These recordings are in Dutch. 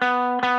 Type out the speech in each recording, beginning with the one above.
Música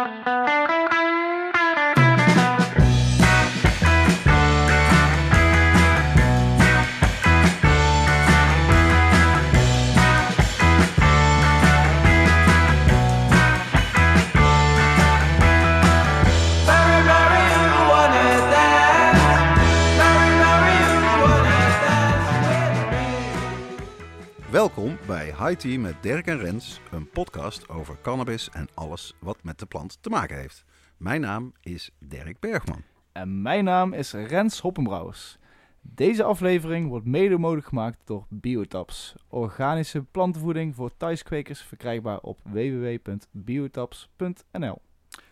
Welkom bij High Tea met Dirk en Rens, een podcast over cannabis en alles wat met de plant te maken heeft. Mijn naam is Dirk Bergman. En mijn naam is Rens Hoppenbrouwers. Deze aflevering wordt mede mogelijk gemaakt door Biotaps, organische plantenvoeding voor thuiskwekers, verkrijgbaar op www.biotaps.nl.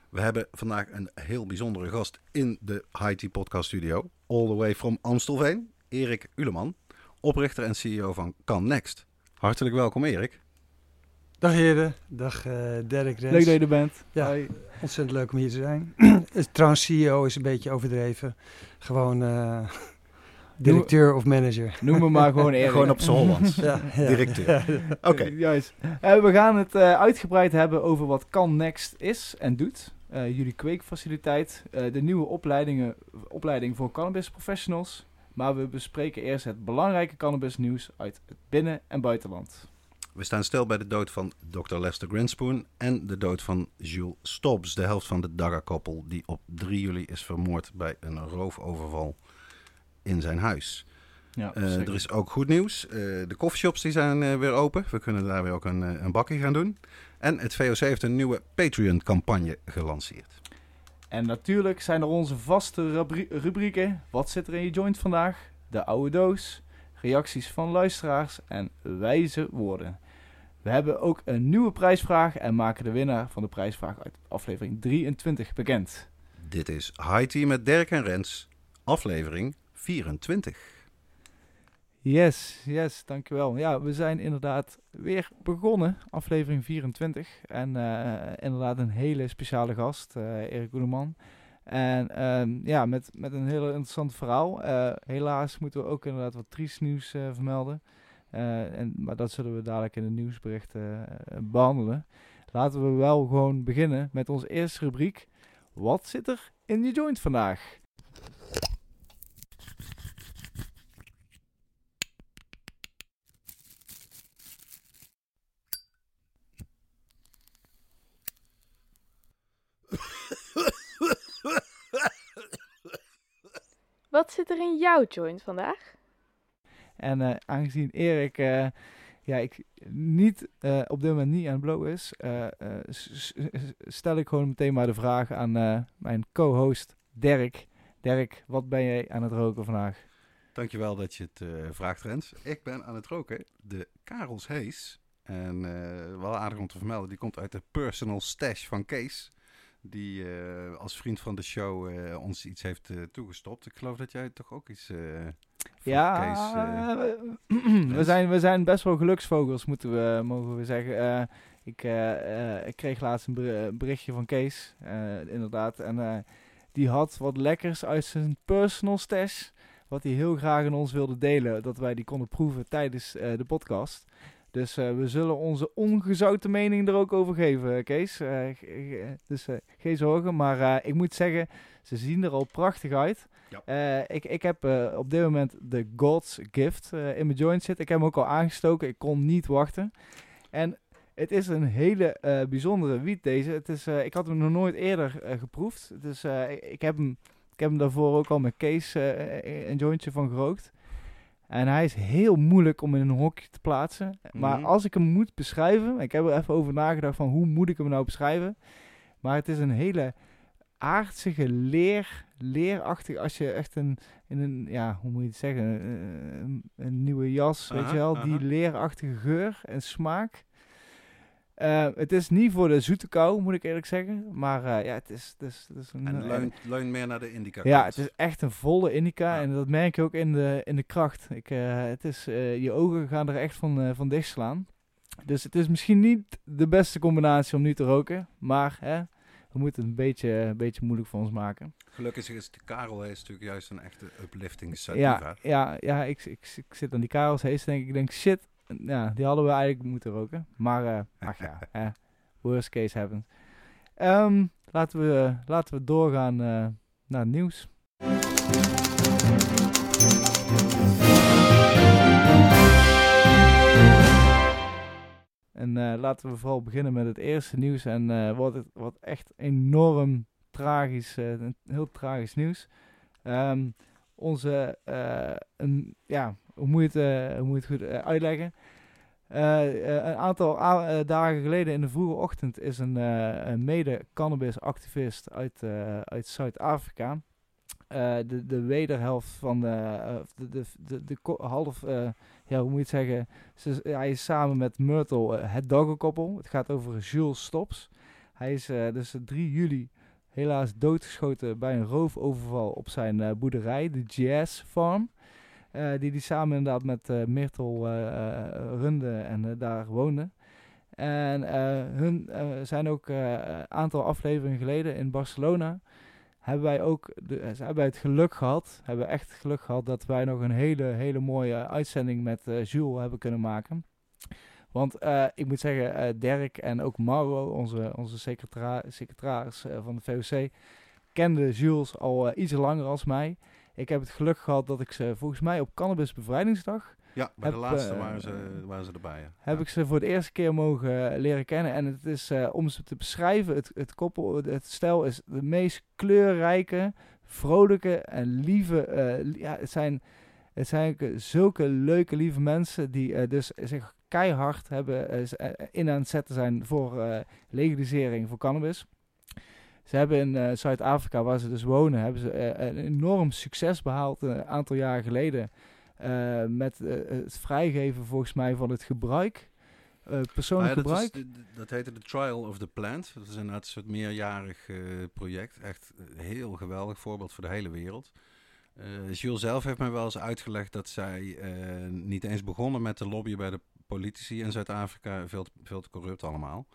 We hebben vandaag een heel bijzondere gast in de High Tea podcast studio. All the way from Amstelveen, Erik Uleman, oprichter en CEO van Can Next. Hartelijk welkom Erik. Dag heren, dag eh Dirk Rens. Leuk dat je er bent. Ja. Ontzettend leuk om hier te zijn. Trouwens, CEO is een beetje overdreven. Gewoon eh, directeur of manager. Noem me maar gewoon Erik. Gewoon op z'n Hollands. Ja, ja. Directeur. Oké, Juist. Eh, we gaan het eh, uitgebreid hebben over wat Can Next is en doet. Eh, jullie kweekfaciliteit, eh, de nieuwe opleidingen, opleiding voor cannabis professionals. Maar we bespreken eerst het belangrijke cannabisnieuws uit het binnen- en buitenland. we staan stil bij de dood van Dr. Lester Grinspoon en de dood van Jules Stobbs, de helft van de Dagga-koppel die op 3 juli is vermoord bij een roofoverval in zijn huis. Ja, zeker. er is ook goed nieuws. Eh, de coffeeshops die zijn eh, weer open. We kunnen daar weer ook een, een bakje gaan doen. En het VOC heeft een nieuwe Patreon-campagne gelanceerd. En natuurlijk zijn er onze vaste rubri- rubrieken. Wat zit er in je joint vandaag? De oude doos, reacties van luisteraars en wijze woorden. We hebben ook een nieuwe prijsvraag en maken de winnaar van de prijsvraag uit aflevering 23 bekend. Dit is High Tea met Dirk en Rens, aflevering 24. Yes, yes, dankjewel. Ja, we zijn inderdaad weer begonnen, aflevering 24. En eh, inderdaad een hele speciale gast, eh Erik Goedeman. En ehm, ja, met, met een heel interessant verhaal. Eh, helaas moeten we ook inderdaad wat triest nieuws vermelden. En, maar dat zullen we dadelijk in de nieuwsberichten eh, behandelen. Laten we wel gewoon beginnen met onze eerste rubriek. Wat zit er in je joint vandaag? Wat zit er in jouw joint vandaag? En eh, aangezien Erik eh, ja, ik niet, eh, op dit moment niet aan het blowen is, eh, eh, stel ik gewoon meteen maar de vraag aan eh, mijn co-host Dirk. Dirk, wat ben jij aan het roken vandaag? Dankjewel dat je het eh, vraagt, Rens. Ik ben aan het roken de Karels Hees. En eh, wel aardig om te vermelden, die komt uit de personal stash van Kees. Die eh, als vriend van de show eh, ons iets heeft eh, toegestopt. Ik geloof dat jij toch ook iets Ja, Kees... we, zijn, we zijn best wel geluksvogels, moeten we, mogen we zeggen. Ik, ik kreeg laatst een ber- berichtje van Kees, inderdaad. En die had wat lekkers uit zijn personal stash, wat hij heel graag aan ons wilde delen. Dat wij die konden proeven tijdens de podcast. Dus eh, we zullen onze ongezouten mening er ook over geven, Kees. Eh, g- g- dus eh, geen zorgen. Maar eh, ik moet zeggen, ze zien er al prachtig uit. Ja. Eh, ik, ik heb eh, op dit moment de God's Gift eh, in mijn joint zitten. Ik heb hem ook al aangestoken. Ik kon niet wachten. En het is een hele eh, bijzondere wiet deze. Het is, eh, ik had hem nog nooit eerder eh, geproefd. Dus ik, ik, heb hem, ik heb hem daarvoor ook al met Kees eh, een jointje van gerookt. En hij is heel moeilijk om in een hokje te plaatsen. Maar Mhm. als ik hem moet beschrijven, ik heb er even over nagedacht van hoe moet ik hem nou beschrijven. Maar het is een hele aardsige leer, leerachtig, als je echt een, in een, ja, hoe moet je het zeggen, een, nieuwe jas, weet je wel, die leerachtige geur en smaak. Eh, het is niet voor de zoete kou, moet ik eerlijk zeggen. Maar eh, ja, het is, het is, het is een... en eh, leun, leun meer naar de indica ja, het is echt een volle indica Ja. en dat merk je ook in de, in de kracht. Ik, het is, je ogen gaan er echt van, van dicht slaan. Dus het is misschien niet de beste combinatie om nu te roken. Maar hè, we moeten het een beetje, een beetje moeilijk voor ons maken. Gelukkig is de Karel Hees natuurlijk juist een echte uplifting. Ja, ja, ja ik, ik, ik zit aan die Karels hees denk. Ik denk, shit, ja, die hadden we eigenlijk moeten roken. Maar, eh ach ja, eh, worst case happens. Ehm, laten, we, laten we doorgaan eh, naar het nieuws. En eh, laten we vooral beginnen met het eerste nieuws. En eh, wat, het, wat echt enorm tragisch, heel tragisch nieuws. Ehm, onze, eh, een, ja, hoe moet je het, eh, hoe moet het goed eh, uitleggen? Eh, een aantal dagen geleden in de vroege ochtend is een, mede-cannabis-activist uit, uit Zuid-Afrika. de, de wederhelft van de, de, de, de, de half, ja, hoe moet je het zeggen? Hij is samen met Myrtle het doggenkoppel. Het gaat over Jules Stops. Hij is dus 3 juli helaas doodgeschoten bij een roofoverval op zijn boerderij, de Jazz Farm. Eh, die hij samen inderdaad met eh Myrtle eh, eh, runde en daar woonde. En hun zijn ook een aantal afleveringen geleden in Barcelona. Hebben wij ook ze hebben het geluk gehad, hebben echt geluk gehad dat wij nog een hele, hele mooie uitzending met Jules hebben kunnen maken. Want ik moet zeggen, eh, Dirk en ook Mauro, onze, onze secretaris van de VOC, kenden Jules al iets langer als mij. Ik heb het geluk gehad dat ik ze volgens mij op Cannabis Bevrijdingsdag Ja, bij de Heb, laatste eh, waren, ze, waren ze erbij. Ja. heb Ja. ik ze voor de eerste keer mogen eh, leren kennen. En het is, eh, om ze te beschrijven, het, het koppel, het, het stel is de meest kleurrijke, vrolijke en lieve. li- ja, het zijn, het zijn zulke leuke, lieve mensen die dus zich keihard hebben in aan het zetten zijn voor legalisering voor cannabis. Ze hebben in eh, Zuid-Afrika, waar ze dus wonen, hebben ze eh, een enorm succes behaald eh, een aantal jaar geleden. eh, met eh, het vrijgeven volgens mij van het gebruik. eh, persoonlijk Ah dat, is gebruik. de- dat heette de Trial of the Plant. Dat is inderdaad een soort meerjarig eh, project. Echt een heel geweldig voorbeeld voor de hele wereld. Eh Jules zelf heeft mij wel eens uitgelegd dat zij eh, niet eens begonnen met de lobby bij de politici in Zuid-Afrika. Veel te corrupt allemaal.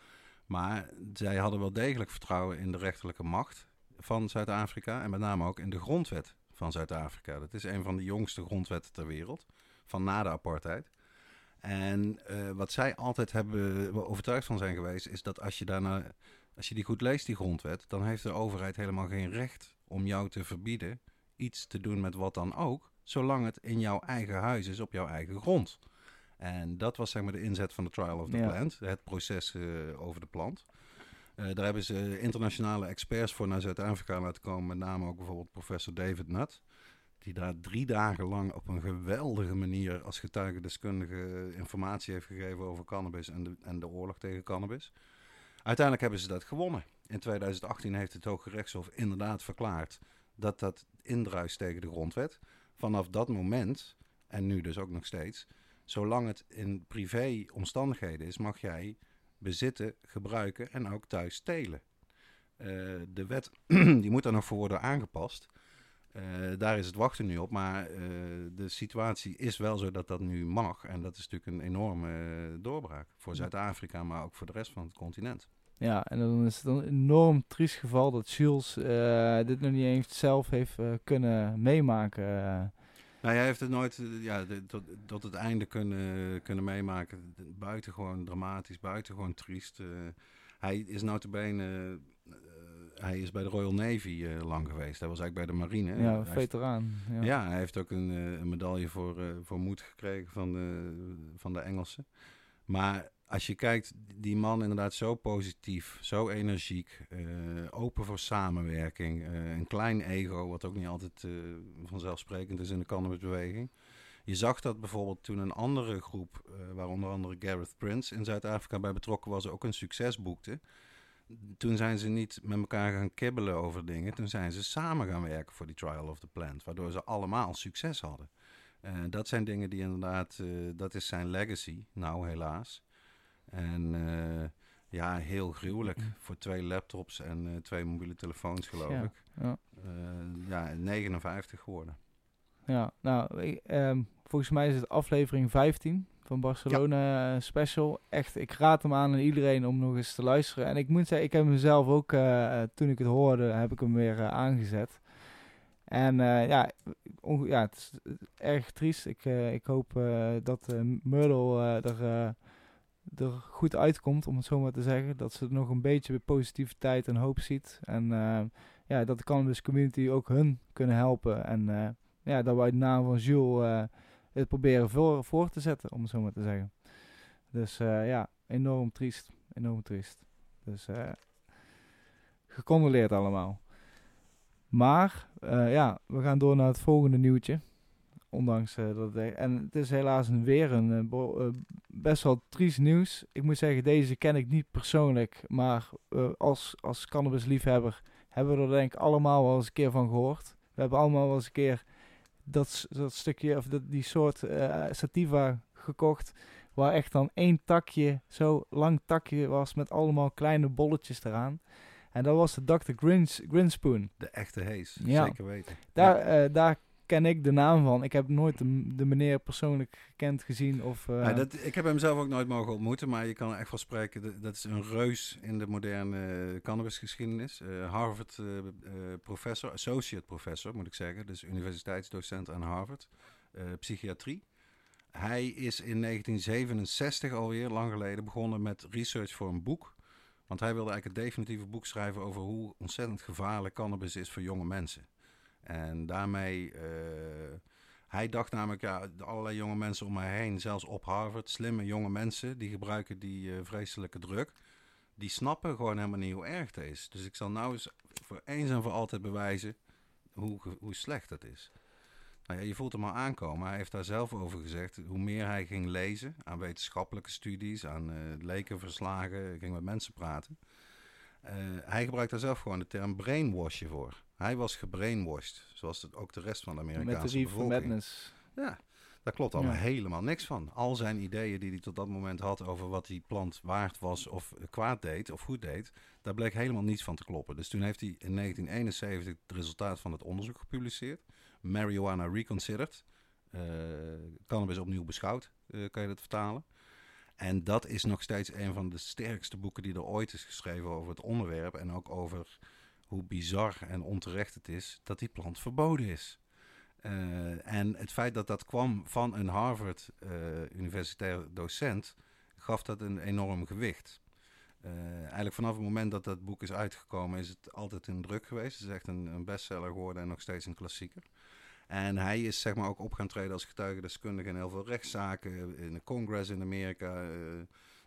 Maar zij hadden wel degelijk vertrouwen in de rechterlijke macht van Zuid-Afrika. En met name ook in de grondwet van Zuid-Afrika. Dat is een van de jongste grondwetten ter wereld. Van na de apartheid. En eh, wat zij altijd hebben overtuigd van zijn geweest, is dat als je daarna, als je die goed leest, die grondwet, dan heeft de overheid helemaal geen recht om jou te verbieden iets te doen met wat dan ook, zolang het in jouw eigen huis is, op jouw eigen grond. En dat was zeg maar de inzet van de Trial of the Ja. Plant, het proces eh, over de plant. Eh, daar hebben ze internationale experts voor naar Zuid-Afrika laten komen, met name ook bijvoorbeeld professor David Nutt. Die daar drie dagen lang op een geweldige manier als getuigendeskundige informatie heeft gegeven over cannabis en de, en de oorlog tegen cannabis. Uiteindelijk hebben ze dat gewonnen. In 2018 heeft het Hoge Rechtshof inderdaad verklaard dat dat indruist tegen de grondwet. Vanaf dat moment, en nu dus ook nog steeds, zolang het in privé omstandigheden is, mag jij bezitten, gebruiken en ook thuis stelen. Eh, de wet die moet daar nog voor worden aangepast. Eh, daar is het wachten nu op, maar eh, de situatie is wel zo dat dat nu mag. En dat is natuurlijk een enorme doorbraak voor Zuid-Afrika, maar ook voor de rest van het continent. Ja, en dan is het een enorm triest geval dat Jules dit nog niet eens zelf heeft kunnen meemaken. Nou, jij heeft het nooit eh, ja, tot, tot het einde kunnen, kunnen meemaken. Buitengewoon dramatisch, buitengewoon triest. eh. hij is notabene, eh hij is bij de Royal Navy lang geweest. Hij was eigenlijk bij de marine. ja, Hij heeft- veteraan. Ja. Ja, hij heeft ook een, een medaille voor, voor moed gekregen van de, van de Engelsen. Maar als je kijkt, die man inderdaad zo positief, zo energiek, eh, open voor samenwerking, eh, een klein ego, wat ook niet altijd eh, vanzelfsprekend is in de cannabisbeweging. Je zag dat bijvoorbeeld toen een andere groep, waar onder andere Gareth Prince in Zuid-Afrika bij betrokken was, ook een succes boekte. Toen zijn ze niet met elkaar gaan kibbelen over dingen. Toen zijn ze samen gaan werken voor die Trial of the Plant. Waardoor ze allemaal succes hadden. Dat zijn dingen die inderdaad, dat is zijn legacy, nou helaas. En eh, ja, heel gruwelijk. Voor twee laptops en eh, twee mobiele telefoons geloof Ja, ik. ja. Eh, ja, 59 geworden. Ja, nou, ik, ehm, volgens mij is het aflevering 15 van Barcelona Special. Echt, ik raad hem aan aan iedereen om nog eens te luisteren. En ik moet zeggen, ik heb hem zelf ook, toen ik het hoorde, heb ik hem weer aangezet. En ja, ja, het is erg triest. Ik, ik hoop dat Myrtle er er goed uitkomt, om het zo maar te zeggen. Dat ze nog een beetje positiviteit en hoop ziet. En eh, ja, dat de cannabis community ook hun kunnen helpen. En eh, ja, dat wij de naam van Jules eh, het proberen voor, te zetten, om het zo maar te zeggen. Dus ja, enorm triest. Enorm triest. Dus gecondoleerd allemaal. Maar ja, we gaan door naar het volgende nieuwtje. Ondanks eh, dat het, en het is helaas weer een eh, eh, best wel triest nieuws. Ik moet zeggen, deze ken ik niet persoonlijk, maar eh, als, als cannabisliefhebber hebben we er denk ik allemaal wel eens een keer van gehoord. We hebben allemaal wel eens een keer dat, dat stukje of dat, die soort sativa gekocht, waar echt dan één takje, zo lang takje was met allemaal kleine bolletjes eraan. En dat was de Dr. Grins, Grinspoon. De echte hees, Ja. zeker weten. Daar, Ja. daar ken ik de naam van. Ik heb nooit de, meneer persoonlijk gekend, gezien of... eh, Ja, dat, ik heb hem zelf ook nooit mogen ontmoeten, maar je kan echt van spreken. Dat, is een reus in de moderne cannabisgeschiedenis. Eh, Harvard eh, professor, associate professor moet ik zeggen. Dus universiteitsdocent aan Harvard. psychiatrie. Hij is in 1967 alweer, lang geleden, begonnen met research voor een boek. Want hij wilde eigenlijk het definitieve boek schrijven over hoe ontzettend gevaarlijk cannabis is voor jonge mensen. En daarmee, eh, hij dacht namelijk, ja, allerlei jonge mensen om mij heen, zelfs op Harvard, slimme jonge mensen, die gebruiken die eh, vreselijke druk. Die snappen gewoon helemaal niet hoe erg het is. Dus ik zal nou eens voor eens en voor altijd bewijzen hoe, hoe slecht het is. Nou ja, je voelt hem al aankomen. Hij heeft daar zelf over gezegd. Hoe meer hij ging lezen aan wetenschappelijke studies, aan eh lekenverslagen, ging met mensen praten. Hij gebruikt daar zelf gewoon de term brainwashen voor. Hij was gebrainwashed, zoals het ook de rest van de met de Amerikaanse Reef van bevolking. Madness. Ja, daar klopt allemaal Ja. helemaal niks van. Al zijn ideeën die hij tot dat moment had over wat die plant waard was of kwaad deed of goed deed, daar bleek helemaal niets van te kloppen. Dus toen heeft hij in 1971 het resultaat van het onderzoek gepubliceerd. Marijuana Reconsidered. Eh, cannabis opnieuw beschouwd, eh, kan je dat vertalen. En dat is nog steeds een van de sterkste boeken die er ooit is geschreven over het onderwerp. En ook over hoe bizar en onterecht het is dat die plant verboden is. Eh, en het feit dat dat kwam van een Harvard eh, docent, gaf dat een enorm gewicht. Eh, eigenlijk vanaf het moment dat dat boek is uitgekomen, is het altijd een druk geweest. Het is echt een, een bestseller geworden en nog steeds een klassieker. En hij is zeg maar ook op gaan treden als getuigendeskundige in heel veel rechtszaken, in de Congress in Amerika,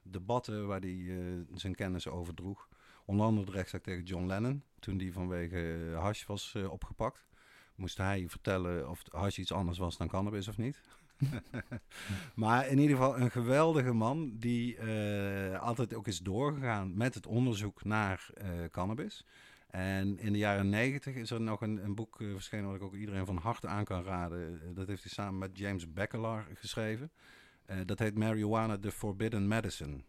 debatten waar hij zijn kennis over droeg. Onder andere de rechtszaak tegen John Lennon, toen die vanwege eh, hash was eh, opgepakt. Moest hij vertellen of hash iets anders was dan cannabis of niet. maar in ieder geval een geweldige man die eh, altijd ook is doorgegaan met het onderzoek naar cannabis. En in de jaren negentig is er nog een, een boek verschenen wat ik ook iedereen van harte aan kan raden. Dat heeft hij samen met James Beckelaar geschreven. Dat heet Marijuana, the Forbidden Medicine.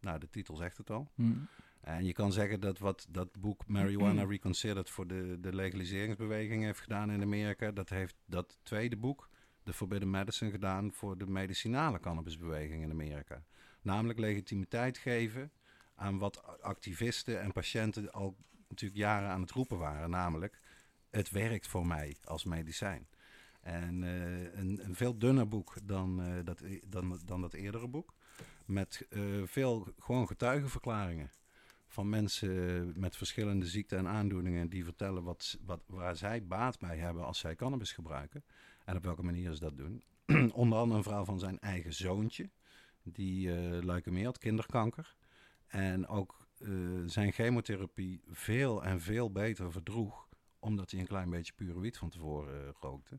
Nou, de titel zegt het al. Hm. En je kan zeggen dat wat dat boek Marijuana Reconsidered voor de, de legaliseringsbeweging heeft gedaan in Amerika, dat heeft dat tweede boek, The Forbidden Medicine, gedaan voor de medicinale cannabisbeweging in Amerika. Namelijk legitimiteit geven aan wat activisten en patiënten al natuurlijk jaren aan het roepen waren. Namelijk, het werkt voor mij als medicijn. En eh, een, een veel dunner boek dan, eh, dat, e- dan, dan dat eerdere boek. Met eh, veel gewoon getuigenverklaringen van mensen met verschillende ziekten en aandoeningen die vertellen wat, wat, waar zij baat bij hebben als zij cannabis gebruiken. En op welke manier ze dat doen. Onder andere een verhaal van zijn eigen zoontje, die eh leukemie had, kinderkanker. En ook eh, zijn chemotherapie veel en veel beter verdroeg, omdat hij een klein beetje pure wiet van tevoren eh, rookte.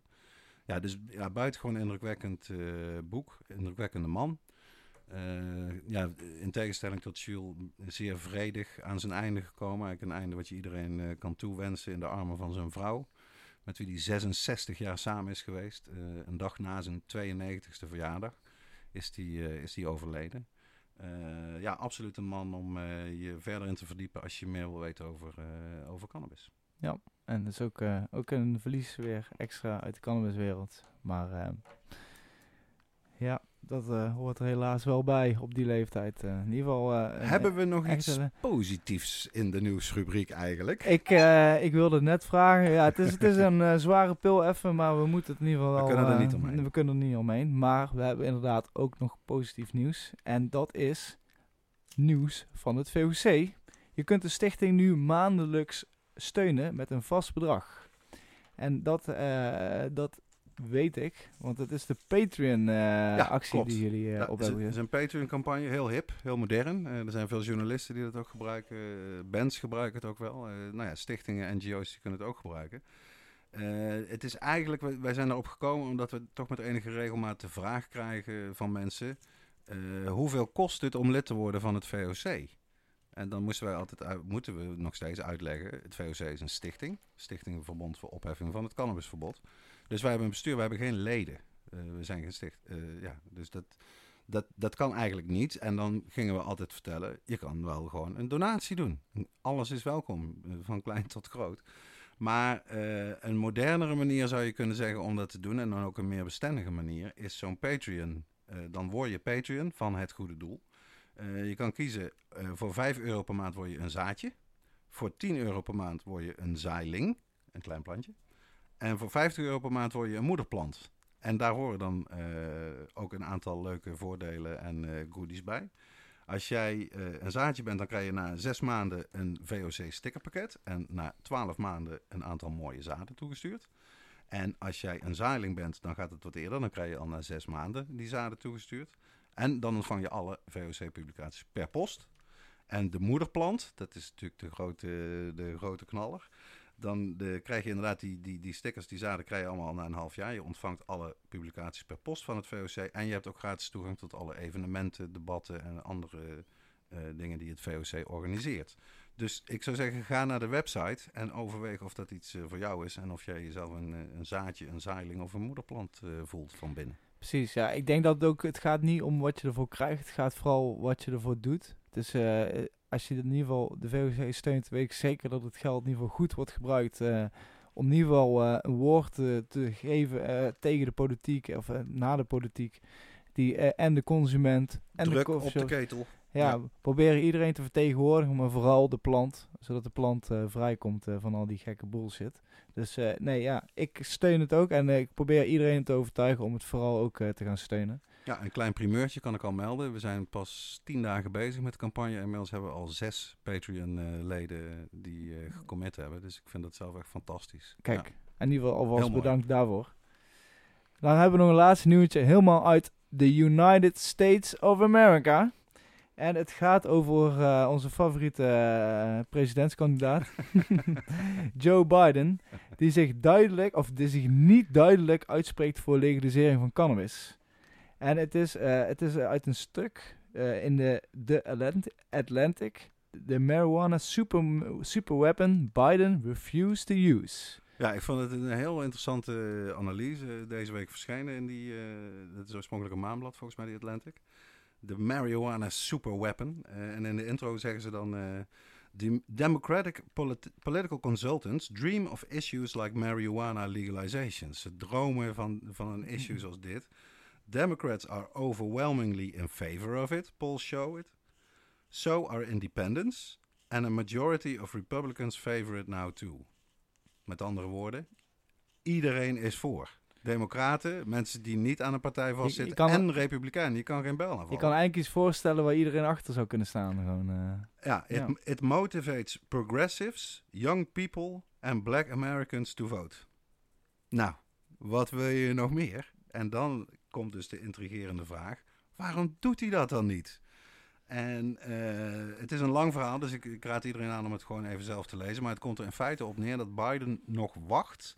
Ja, dus ja, buitengewoon indrukwekkend boek, indrukwekkende man. Eh, ja, in tegenstelling tot Jules, zeer vredig aan zijn einde gekomen. Eigenlijk een einde wat je iedereen eh, kan toewensen in de armen van zijn vrouw. Met wie hij 66 jaar samen is geweest. Eh, een dag na zijn 92e verjaardag is eh, is die overleden. Ja, absoluut een man om je verder in te verdiepen als je meer wil weten over, over cannabis. En dat is ook, ook een verlies weer extra uit de cannabiswereld. Maar ja, dat eh, hoort er helaas wel bij op die leeftijd. Eh, in ieder geval. eh, Hebben we nog iets positiefs in de nieuwsrubriek eigenlijk? Ik, ik wilde net vragen. Ja, het is, het is een zware pil even, maar we moeten het in ieder geval We kunnen er niet omheen. We kunnen er niet omheen. Maar we hebben inderdaad ook nog positief nieuws. En dat is nieuws van het VOC. Je kunt de stichting nu maandelijks steunen met een vast bedrag. En dat, dat weet ik, want het is de Patreon-actie klopt. die jullie eh, Ja, op het is, hebben het is een Patreon-campagne, heel hip, heel modern. Eh, er zijn veel journalisten die dat ook gebruiken. eh, bands gebruiken het ook wel. Eh, nou ja, stichtingen, NGO's die kunnen het ook gebruiken. Eh, het is eigenlijk, wij, zijn erop gekomen omdat we toch met enige regelmaat de vraag krijgen van mensen. eh, hoeveel kost het om lid te worden van het VOC? En dan moesten wij altijd moeten we nog steeds uitleggen. Het VOC is een stichting. Stichting Verbond voor Opheffing van het Cannabisverbod. Dus wij hebben een bestuur, wij hebben geen leden. Eh, we zijn gesticht. eh, ja, dus dat, dat, dat kan eigenlijk niet. En dan gingen we altijd vertellen, je kan wel gewoon een donatie doen. Alles is welkom, eh, van klein tot groot. Maar een modernere manier zou je kunnen zeggen om dat te doen, en dan ook een meer bestendige manier, is zo'n Patreon. Dan word je Patreon van het goede doel. Eh, je kan kiezen, eh, voor 5 euro per maand word je een zaadje. Voor 10 euro per maand word je een zaailing, een klein plantje. En voor 50 euro per maand word je een moederplant. En daar horen dan eh, ook een aantal leuke voordelen en goodies bij. Als jij een zaadje bent, dan krijg je na zes maanden een VOC stickerpakket. En na twaalf maanden een aantal mooie zaden toegestuurd. En als jij een zaailing bent, dan gaat het wat eerder. Dan krijg je al na zes maanden die zaden toegestuurd. En dan ontvang je alle VOC-publicaties per post. En de moederplant, dat is natuurlijk de grote, de grote knaller. Dan de, krijg je inderdaad die, die, die stickers, die zaden krijg je allemaal na een half jaar. Je ontvangt alle publicaties per post van het VOC. En je hebt ook gratis toegang tot alle evenementen, debatten en andere eh, dingen die het VOC organiseert. Dus ik zou zeggen, ga naar de website en overweeg of dat iets eh, voor jou is. En of jij jezelf een, eh, een zaadje, een zaailing of een moederplant voelt van binnen. Precies, ja. Ik denk dat het ook, het gaat niet om wat je ervoor krijgt, het gaat vooral wat je ervoor doet. Dus eh, als je in ieder geval de VOC steunt, weet ik zeker dat het geld in ieder geval goed wordt gebruikt. eh, om in ieder geval eh, een woord te geven tegen de politiek, of na de politiek. Die, eh, en de consument. En Druk de op de ketel. Ja, Ja. we proberen iedereen te vertegenwoordigen, maar vooral de plant. Zodat de plant eh, vrijkomt eh, van al die gekke bullshit. Dus eh, nee, ja, ik steun het ook. En ik probeer iedereen te overtuigen om het vooral ook te gaan steunen. Ja, een klein primeurtje kan ik al melden. We zijn pas tien dagen bezig met de campagne. En inmiddels hebben we al zes Patreon-leden die gecommit hebben. Dus ik vind dat zelf echt fantastisch. Kijk, Ja. in ieder geval alvast bedankt daarvoor. Dan hebben we nog een laatste nieuwtje, helemaal uit de United States of America. En het gaat over eh, onze favoriete eh, presidentskandidaat, Joe Biden, die zich duidelijk, of die zich niet duidelijk uitspreekt voor legalisering van cannabis. En het is, eh, het is uit een stuk eh, in de The Atlant- Atlantic. The marijuana super, superweapon Biden refused to use. Ja, ik vond het een heel interessante analyse. Deze week verschenen in die, eh dat is oorspronkelijk een maanblad volgens mij, die Atlantic. De marijuana superweapon. Eh, en in de intro zeggen ze dan... eh The Democratic polit- political consultants dream of issues like marijuana legalization. Ze dromen van, van een issue zoals dit. Democrats are overwhelmingly in favor of it, polls show it. So are independents. And a majority of Republicans favor it now too. Met andere woorden, iedereen is voor. Democraten, mensen die niet aan een partij vastzitten, kan- en republikeinen. Je kan geen bel Je aanvallen. kan eigenlijk iets voorstellen waar iedereen achter zou kunnen staan. Gewoon, eh. Ja, it, Ja. it motivates progressives, young people and black Americans to vote. Nou, wat wil je nog meer? En dan komt dus de intrigerende vraag, waarom doet hij dat dan niet? En eh, het is een lang verhaal, dus ik, ik raad iedereen aan om het gewoon even zelf te lezen. Maar het komt er in feite op neer dat Biden nog wacht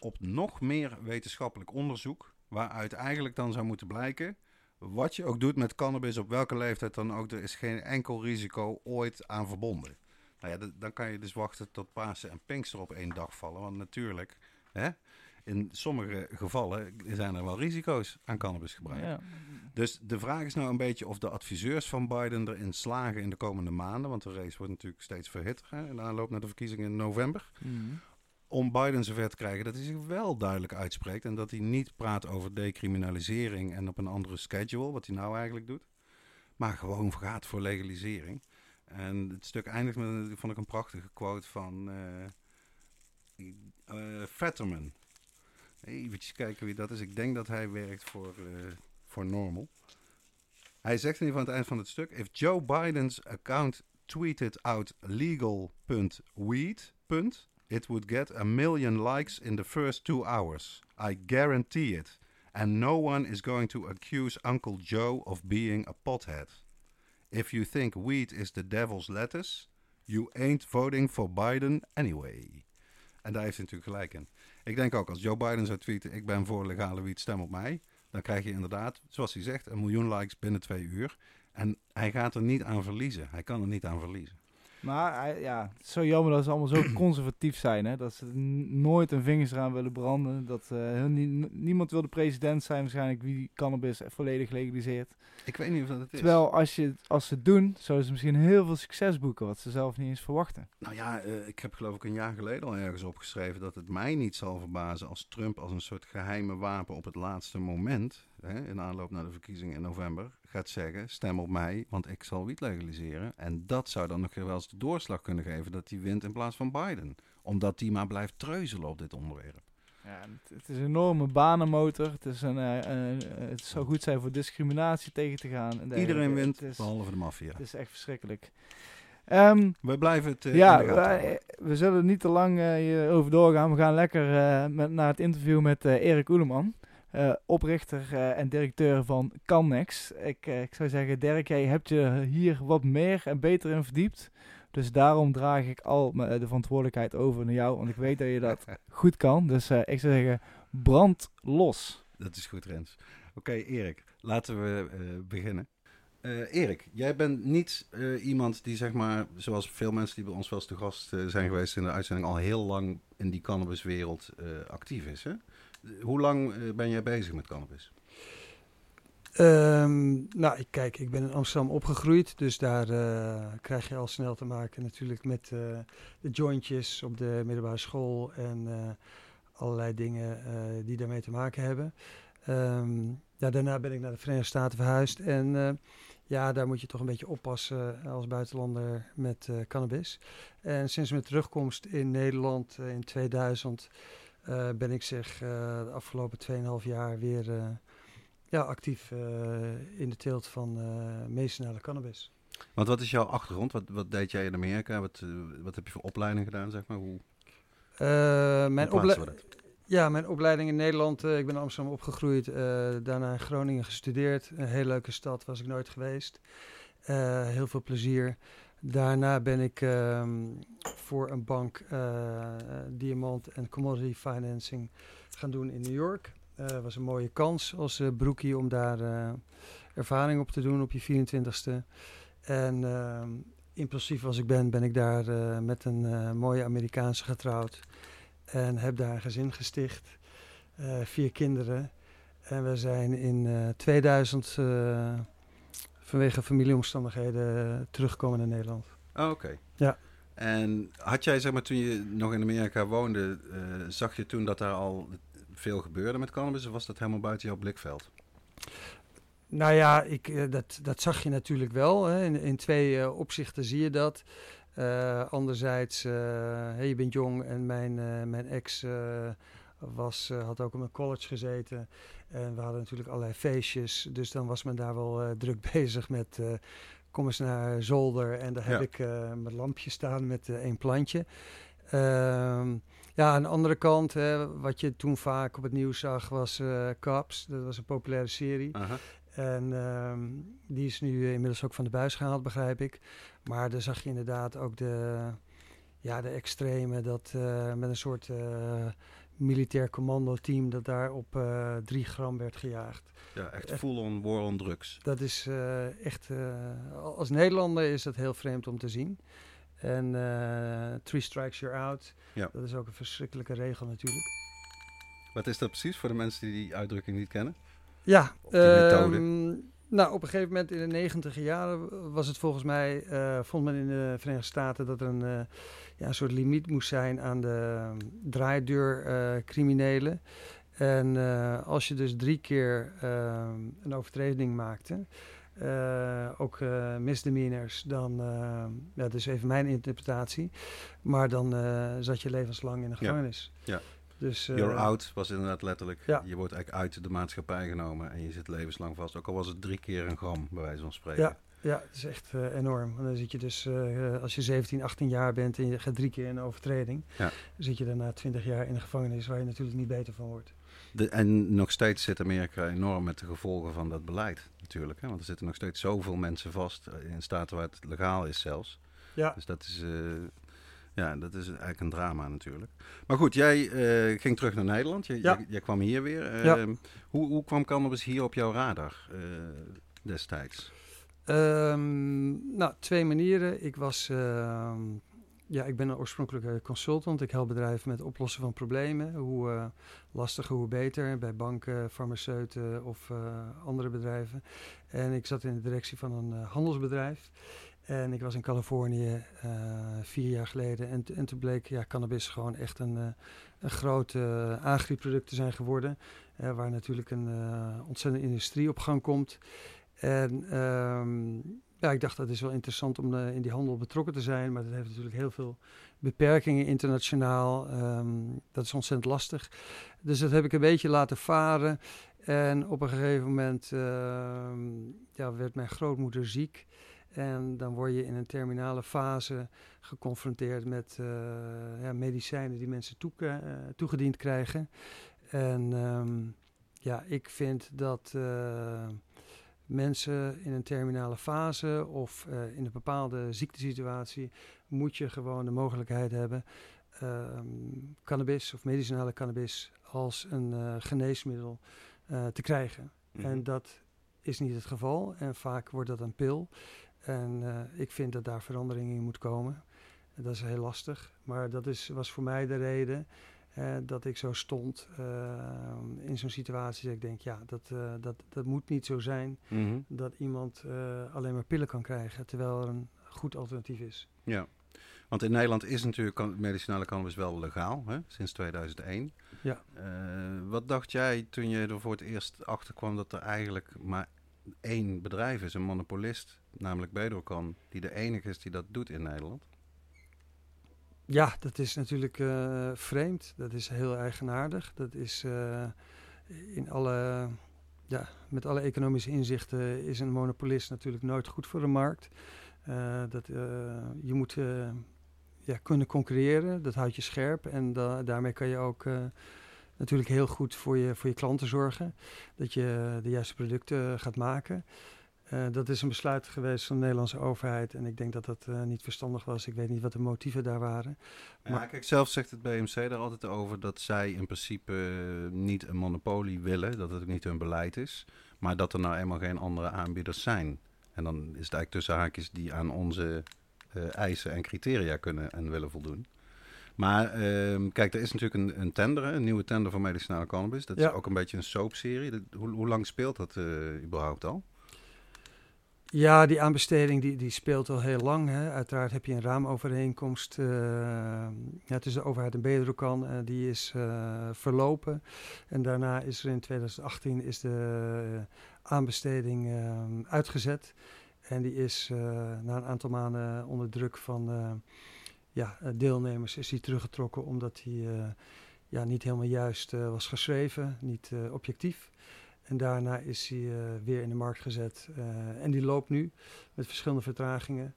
op nog meer wetenschappelijk onderzoek. Waaruit eigenlijk dan zou moeten blijken wat je ook doet met cannabis, op welke leeftijd dan ook, er is geen enkel risico ooit aan verbonden. Nou ja, dan kan je dus wachten tot Pasen en Pinkster op één dag vallen. Want natuurlijk, hè, in sommige gevallen zijn er wel risico's aan cannabisgebruik. ja. Dus de vraag is nou een beetje of de adviseurs van Biden erin slagen in de komende maanden. Want de race wordt natuurlijk steeds verhitter hè, in de aanloop naar de verkiezingen in november. Mhm. Om Biden zover te krijgen dat hij zich wel duidelijk uitspreekt. En dat hij niet praat over decriminalisering en op een andere schedule, wat hij nou eigenlijk doet. Maar gewoon gaat voor legalisering. En het stuk eindigt met, vond ik een prachtige quote van eh, Fetterman. Even kijken wie dat is. Ik denk dat hij werkt voor, eh, voor Normal. Hij zegt in ieder geval aan het eind van het stuk: If Joe Biden's account tweeted out legal.weed, it would get a million likes in the first two hours. I guarantee it. And no one is going to accuse Uncle Joe of being a pothead. If you think weed is the devil's lettuce, you ain't voting for Biden anyway. En daar heeft hij natuurlijk gelijk in. Ik denk ook, als Joe Biden zou tweeten, ik ben voor legale wiet, stem op mij. Dan krijg je inderdaad, zoals hij zegt, een miljoen likes binnen twee uur. En hij gaat er niet aan verliezen. Hij kan er niet aan verliezen. Maar ja, het is zo jammer dat ze allemaal zo conservatief zijn. Hè? Dat ze nooit een vingers eraan willen branden. Dat eh, niemand wil de president zijn waarschijnlijk wie cannabis volledig legaliseert. Ik weet niet of dat het is. Terwijl als, je, als ze het doen, zouden ze misschien heel veel succes boeken. Wat ze zelf niet eens verwachten. Nou ja, eh, ik heb geloof ik een jaar geleden al ergens opgeschreven dat het mij niet zal verbazen als Trump als een soort geheime wapen op het laatste moment, hè, in aanloop naar de verkiezingen in november, gaat zeggen: stem op mij, want ik zal wiet legaliseren. En dat zou dan nog wel eens de doorslag kunnen geven dat hij wint in plaats van Biden. Omdat die maar blijft treuzelen op dit onderwerp. Ja, het, is een enorme banenmotor. Het, is een, eh, een- eh, het zou goed zijn voor discriminatie tegen te gaan. Iedereen wint, is, behalve de maffia. het is echt verschrikkelijk. Ehm, We blijven het. eh, ja, wij- we zullen niet te lang eh, hierover doorgaan. We gaan lekker eh, met, naar het interview met eh, Erik Oeleman. Eh, oprichter eh, en directeur van Cannex. Ik, eh, ik zou zeggen, Dirk, jij hebt je hier wat meer en beter in verdiept. Dus daarom draag ik al de verantwoordelijkheid over naar jou. Want ik weet dat je dat goed kan. Dus ik zou zeggen, brand los. Dat is goed, Rens. Oké, Erik, laten we beginnen. Erik, jij bent niet iemand die, zeg maar, zoals veel mensen die bij ons wel eens te gast zijn geweest in de uitzending, al heel lang in die cannabiswereld actief is. Hè? Hoe lang eh, ben jij bezig met cannabis? Ehm, nou, ik, kijk, ik ben in Amsterdam opgegroeid, dus daar eh, krijg je al snel te maken natuurlijk met eh, de jointjes op de middelbare school en allerlei dingen die daarmee te maken hebben. Ehm, ja, daarna ben ik naar de Verenigde Staten verhuisd en ja, daar moet je toch een beetje oppassen als buitenlander met cannabis. En sinds mijn terugkomst in Nederland in 2000 eh, ben ik zich eh, de afgelopen 2,5 jaar weer... eh, ja, actief eh, in de teelt van eh medicinale cannabis. Want wat is jouw achtergrond? Wat, wat deed jij in Amerika? Wat, eh, wat heb je voor opleiding gedaan, zeg maar? Hoe, Eh, mijn, hoe plaatsen ople- we dat? ja, mijn opleiding in Nederland, eh, ik ben in Amsterdam opgegroeid, eh, daarna in Groningen gestudeerd. Een hele leuke stad, was ik nooit geweest. Eh, heel veel plezier. Daarna ben ik ehm, voor een bank eh, diamant en commodity financing gaan doen in New York. Het was een mooie kans als eh, broekie om daar eh, ervaring op te doen op je 24ste. En ehm, impulsief als ik ben, ben ik daar eh, met een eh, mooie Amerikaanse getrouwd. En heb daar een gezin gesticht. eh, vier kinderen. En we zijn in eh 2000 eh, vanwege familieomstandigheden eh, teruggekomen naar Nederland. Oh, Oké. Ja. En had jij, zeg maar, toen je nog in Amerika woonde, eh, zag je toen dat daar al veel gebeurde met cannabis? Of was dat helemaal buiten jouw blikveld? Nou ja, ik, eh, dat, dat zag je natuurlijk wel. Hè. In, in twee opzichten zie je dat. Eh, anderzijds, hè, je bent jong en mijn, mijn ex was, had ook op een college gezeten. En we hadden natuurlijk allerlei feestjes. Dus dan was men daar wel eh, druk bezig met... eh, kom eens naar zolder en daar heb ik eh, mijn lampje staan met één plantje. Ehm, ja, aan de andere kant, hè, wat je toen vaak op het nieuws zag, was Cops. Dat was een populaire serie. En ehm, die is nu inmiddels ook van de buis gehaald, begrijp ik. Maar daar zag je inderdaad ook de, ja, de extreme, dat met een soort militair commando-team dat daar op eh 3 gram werd gejaagd. Ja, echt full-on war on drugs. Dat is eh, echt, eh, als Nederlander is dat heel vreemd om te zien. En three strikes you're out, Ja. dat is ook een verschrikkelijke regel natuurlijk. Wat is dat precies voor de mensen die die uitdrukking niet kennen? Ja, ehm, Nou, op een gegeven moment in de negentiger jaren was het volgens mij, eh, vond men in de Verenigde Staten dat er een, eh, ja, een soort limiet moest zijn aan de um, draaideurcriminelen. en eh, als je dus drie keer ehm, een overtreding maakte, ook uh, misdemeanors, dan, uh, ja, dat is even mijn interpretatie, maar dan zat je levenslang in de gevangenis. Ja. Dus, You're out was inderdaad letterlijk. Ja. Je wordt eigenlijk uit de maatschappij genomen en je zit levenslang vast. Ook al was het drie keer een gram, bij wijze van spreken. Ja, ja dat is echt enorm. Want dan zit je dus, als je 17, 18 jaar bent en je gaat drie keer in een overtreding, Ja. zit je daarna 20 jaar in de gevangenis waar je natuurlijk niet beter van wordt. De, en nog steeds zit Amerika enorm met de gevolgen van dat beleid natuurlijk. Hè? Want er zitten nog steeds zoveel mensen vast eh, in staten waar het legaal is zelfs. Ja. Dus dat is, eh, ja, dat is eigenlijk een drama natuurlijk. Maar goed, jij eh, ging terug naar Nederland. Ja. jij, kwam hier weer. Eh, Ja. hoe, hoe kwam cannabis hier op jouw radar eh, destijds? Ehm, nou, twee manieren. Ik was, ehm, ja, ik ben een oorspronkelijke consultant. Ik help bedrijven met het oplossen van problemen. Hoe lastiger, hoe beter. Bij banken, farmaceuten of andere bedrijven. En ik zat in de directie van een handelsbedrijf. En ik was in Californië eh, vier jaar geleden. En, en toen bleek ja, cannabis gewoon echt een, eh, een groot uh, agrieproduct te zijn geworden. eh, waar natuurlijk een eh, ontzettende industrie op gang komt. En ehm, ja, ik dacht dat is wel interessant om eh, in die handel betrokken te zijn. Maar dat heeft natuurlijk heel veel beperkingen internationaal. Ehm, dat is ontzettend lastig. Dus dat heb ik een beetje laten varen. En op een gegeven moment ehm, ja, werd mijn grootmoeder ziek. En dan word je in een terminale fase geconfronteerd met eh, ja, medicijnen die mensen eh, toegediend krijgen. En ehm, ja, ik vind dat eh, mensen in een terminale fase of in een bepaalde ziektesituatie moet je gewoon de mogelijkheid hebben ehm, cannabis of medicinale cannabis als een geneesmiddel te krijgen. Mhm. En dat is niet het geval en vaak wordt dat een pil. En eh, ik vind dat daar verandering in moet komen. En dat is heel lastig, maar dat is, was voor mij de reden dat ik zo stond eh, in zo'n situatie. Dat ik denk, ja, dat, eh, dat, dat moet niet zo zijn Mhm. dat iemand alleen maar pillen kan krijgen, terwijl er een goed alternatief is. Ja, want in Nederland is natuurlijk medicinale cannabis wel legaal, hè? sinds 2001. Ja. Wat dacht jij toen je er voor het eerst achter kwam dat er eigenlijk maar één bedrijf is, een monopolist, namelijk Bedrocan, die de enige is die dat doet in Nederland? Ja, dat is natuurlijk eh, vreemd. Dat is heel eigenaardig. Dat is eh, in alle, ja, met alle economische inzichten is een monopolist natuurlijk nooit goed voor de markt. Eh, dat, je moet ja, kunnen concurreren, dat houdt je scherp. En da- daarmee kan je ook natuurlijk heel goed voor je, voor je klanten zorgen. Dat je de juiste producten gaat maken. Eh, dat is een besluit geweest van de Nederlandse overheid. En ik denk dat dat eh, niet verstandig was. Ik weet niet wat de motieven daar waren. Ja, Maar- kijk, zelf zegt het BMC daar altijd over dat zij in principe eh, niet een monopolie willen, dat het ook niet hun beleid is, maar dat er nou eenmaal geen andere aanbieders zijn. En dan is het eigenlijk tussen haakjes die aan onze eh, eisen en criteria kunnen en willen voldoen. Maar ehm, kijk, er is natuurlijk een, een tender, een nieuwe tender voor medicinale cannabis. Dat Ja. is ook een beetje een soapserie. Dat- Hoe, hoe lang speelt dat eh, überhaupt al? Ja, die aanbesteding die, die speelt al heel lang. Hè. Uiteraard heb je een raamovereenkomst eh, ja, tussen de overheid en Bedrocan. eh die is verlopen. En daarna is er in 2018 is de aanbesteding eh, uitgezet. En die is na een aantal maanden onder druk van ja, eh, deelnemers is die teruggetrokken. Omdat die eh, ja, niet helemaal juist eh, was geschreven, niet objectief. En daarna is hij weer in de markt gezet. en die loopt nu met verschillende vertragingen.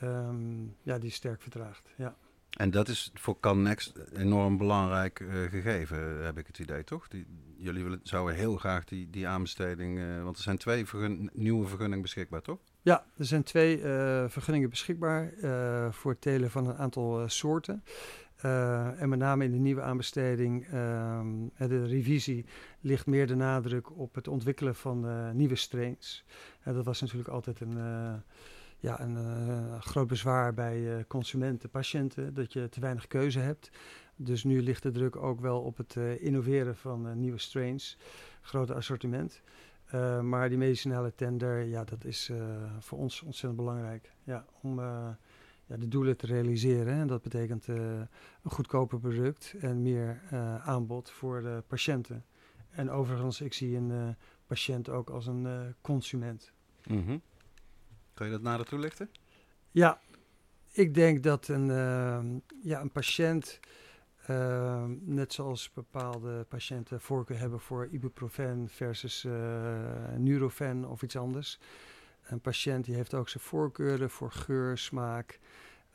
Ehm, ja, die is sterk vertraagd. Ja. En dat is voor CanNext enorm belangrijk gegeven, heb ik het idee, toch? Die, jullie willen, zouden heel graag die, die aanbesteding... want er zijn twee nieuwe vergunningen beschikbaar, toch? Ja, er zijn twee eh, vergunningen beschikbaar eh, voor het telen van een aantal eh, soorten. En met name in de nieuwe aanbesteding, ehm, eh, de revisie, ligt meer de nadruk op het ontwikkelen van nieuwe strains. Dat was natuurlijk altijd een, ja, een groot bezwaar bij consumenten, patiënten, dat je te weinig keuze hebt. Dus nu ligt de druk ook wel op het innoveren van nieuwe strains, grote assortiment. Eh, maar die medicinale tender, ja, dat is eh, voor ons ontzettend belangrijk. Ja, om eh, ja, de doelen te realiseren. En dat betekent een goedkoper product en meer aanbod voor de patiënten. En overigens, ik zie een patiënt ook als een consument. Mhm. Kan je dat nader toelichten? Ja, ik denk dat een, ja, een patiënt, ehm, net zoals bepaalde patiënten voorkeur hebben voor ibuprofen versus eh Nurofen of iets anders. Een patiënt die heeft ook zijn voorkeuren voor geur, smaak,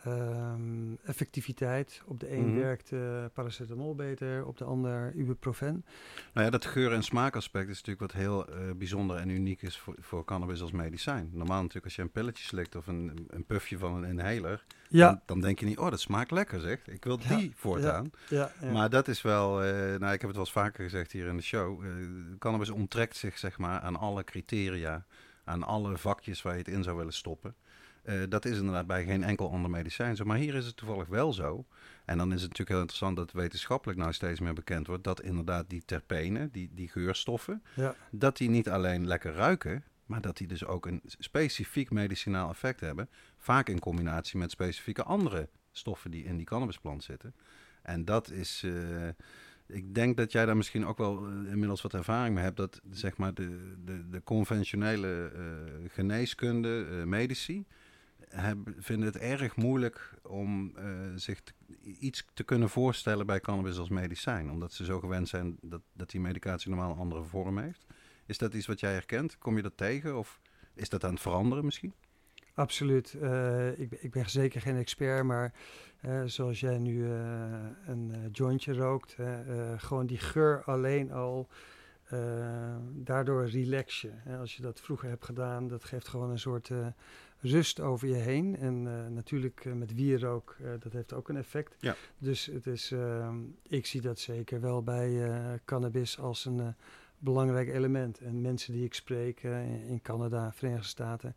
ehm, effectiviteit. Op de een Mhm. werkt eh, paracetamol beter, op de ander ibuprofen. Nou ja, dat geur- en smaakaspect is natuurlijk wat heel eh, bijzonder en uniek is voor, voor cannabis als medicijn. Normaal natuurlijk als je een pilletje slikt of een, een puffje van een inhaler, Ja, dan, dan denk je niet, oh dat smaakt lekker zeg. Ik wil Ja, die voortaan. ja, ja. Maar dat is wel, eh, nou ik heb het wel eens vaker gezegd hier in de show. cannabis onttrekt zich zeg maar aan alle criteria, aan alle vakjes waar je het in zou willen stoppen. Eh, dat is inderdaad bij geen enkel ander medicijn zo. Maar hier is het toevallig wel zo. En dan is het natuurlijk heel interessant dat wetenschappelijk nou steeds meer bekend wordt dat inderdaad die terpenen, die, die geurstoffen, ja. dat die niet alleen lekker ruiken, maar dat die dus ook een specifiek medicinaal effect hebben. Vaak in combinatie met specifieke andere stoffen die in die cannabisplant zitten. En dat is, eh, ik denk dat jij daar misschien ook wel eh, inmiddels wat ervaring mee hebt, dat zeg maar de, de, de conventionele geneeskunde, medici, hebben, vinden het erg moeilijk om eh, zich iets te kunnen voorstellen bij cannabis als medicijn. Omdat ze zo gewend zijn dat, dat die medicatie normaal een andere vorm heeft. Is dat iets wat jij herkent? Kom je dat tegen? Of is dat aan het veranderen misschien? Absoluut. Eh, ik, ik ben zeker geen expert, maar eh, zoals jij nu een jointje rookt, gewoon die geur alleen al, daardoor relax je. Als je dat vroeger hebt gedaan, dat geeft gewoon een soort rust over je heen. En eh, natuurlijk eh, met wierook, eh, dat heeft ook een effect. Ja. Dus het is, ehm, ik zie dat zeker wel bij cannabis als een belangrijk element. En mensen die ik spreek in- Canada, Verenigde Staten,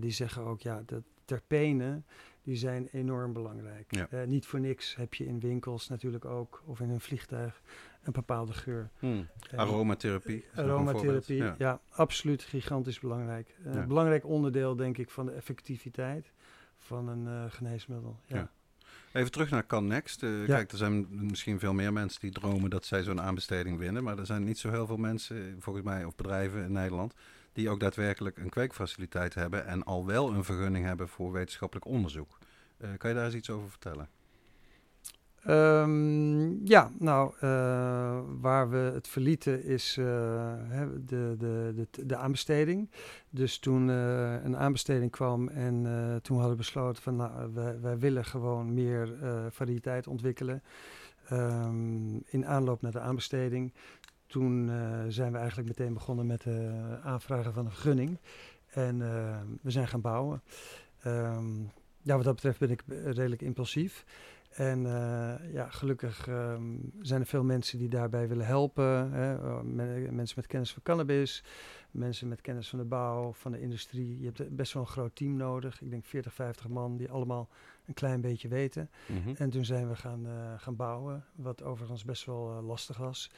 die zeggen ook, ja, de terpenen, die zijn enorm belangrijk. Ja. Niet voor niks heb je in winkels natuurlijk ook, of in een vliegtuig, een bepaalde geur. Hmm. Eh, Aromatherapie. Aromatherapie, ja. absoluut gigantisch belangrijk. Een Ja. belangrijk onderdeel, denk ik, van de effectiviteit van een eh, geneesmiddel. Ja. Ja. Even terug naar Cannext. Eh, Ja. Kijk, er zijn misschien veel meer mensen die dromen dat zij zo'n aanbesteding winnen. Maar er zijn niet zo heel veel mensen, eh, volgens mij, of bedrijven in Nederland, die ook daadwerkelijk een kweekfaciliteit hebben en al wel een vergunning hebben voor wetenschappelijk onderzoek. Eh, kan je daar eens iets over vertellen? Ehm, ja, nou, eh, waar we het verlieten is eh, de, de, de, de aanbesteding. Dus toen eh, een aanbesteding kwam en toen hadden we besloten van, nou, wij, wij willen gewoon meer variëteit ontwikkelen. Ehm, in aanloop naar de aanbesteding. Toen zijn we eigenlijk meteen begonnen met het aanvragen van een vergunning. En we zijn gaan bouwen. Ehm, ja, wat dat betreft ben ik redelijk impulsief. En eh, ja, gelukkig ehm, zijn er veel mensen die daarbij willen helpen. Hè. Men- mensen met kennis van cannabis, mensen met kennis van de bouw, van de industrie. Je hebt best wel een groot team nodig. Ik denk 40, 50 man die allemaal een klein beetje weten. Mhm. En toen zijn we gaan, eh, gaan bouwen, wat overigens best wel eh, lastig was.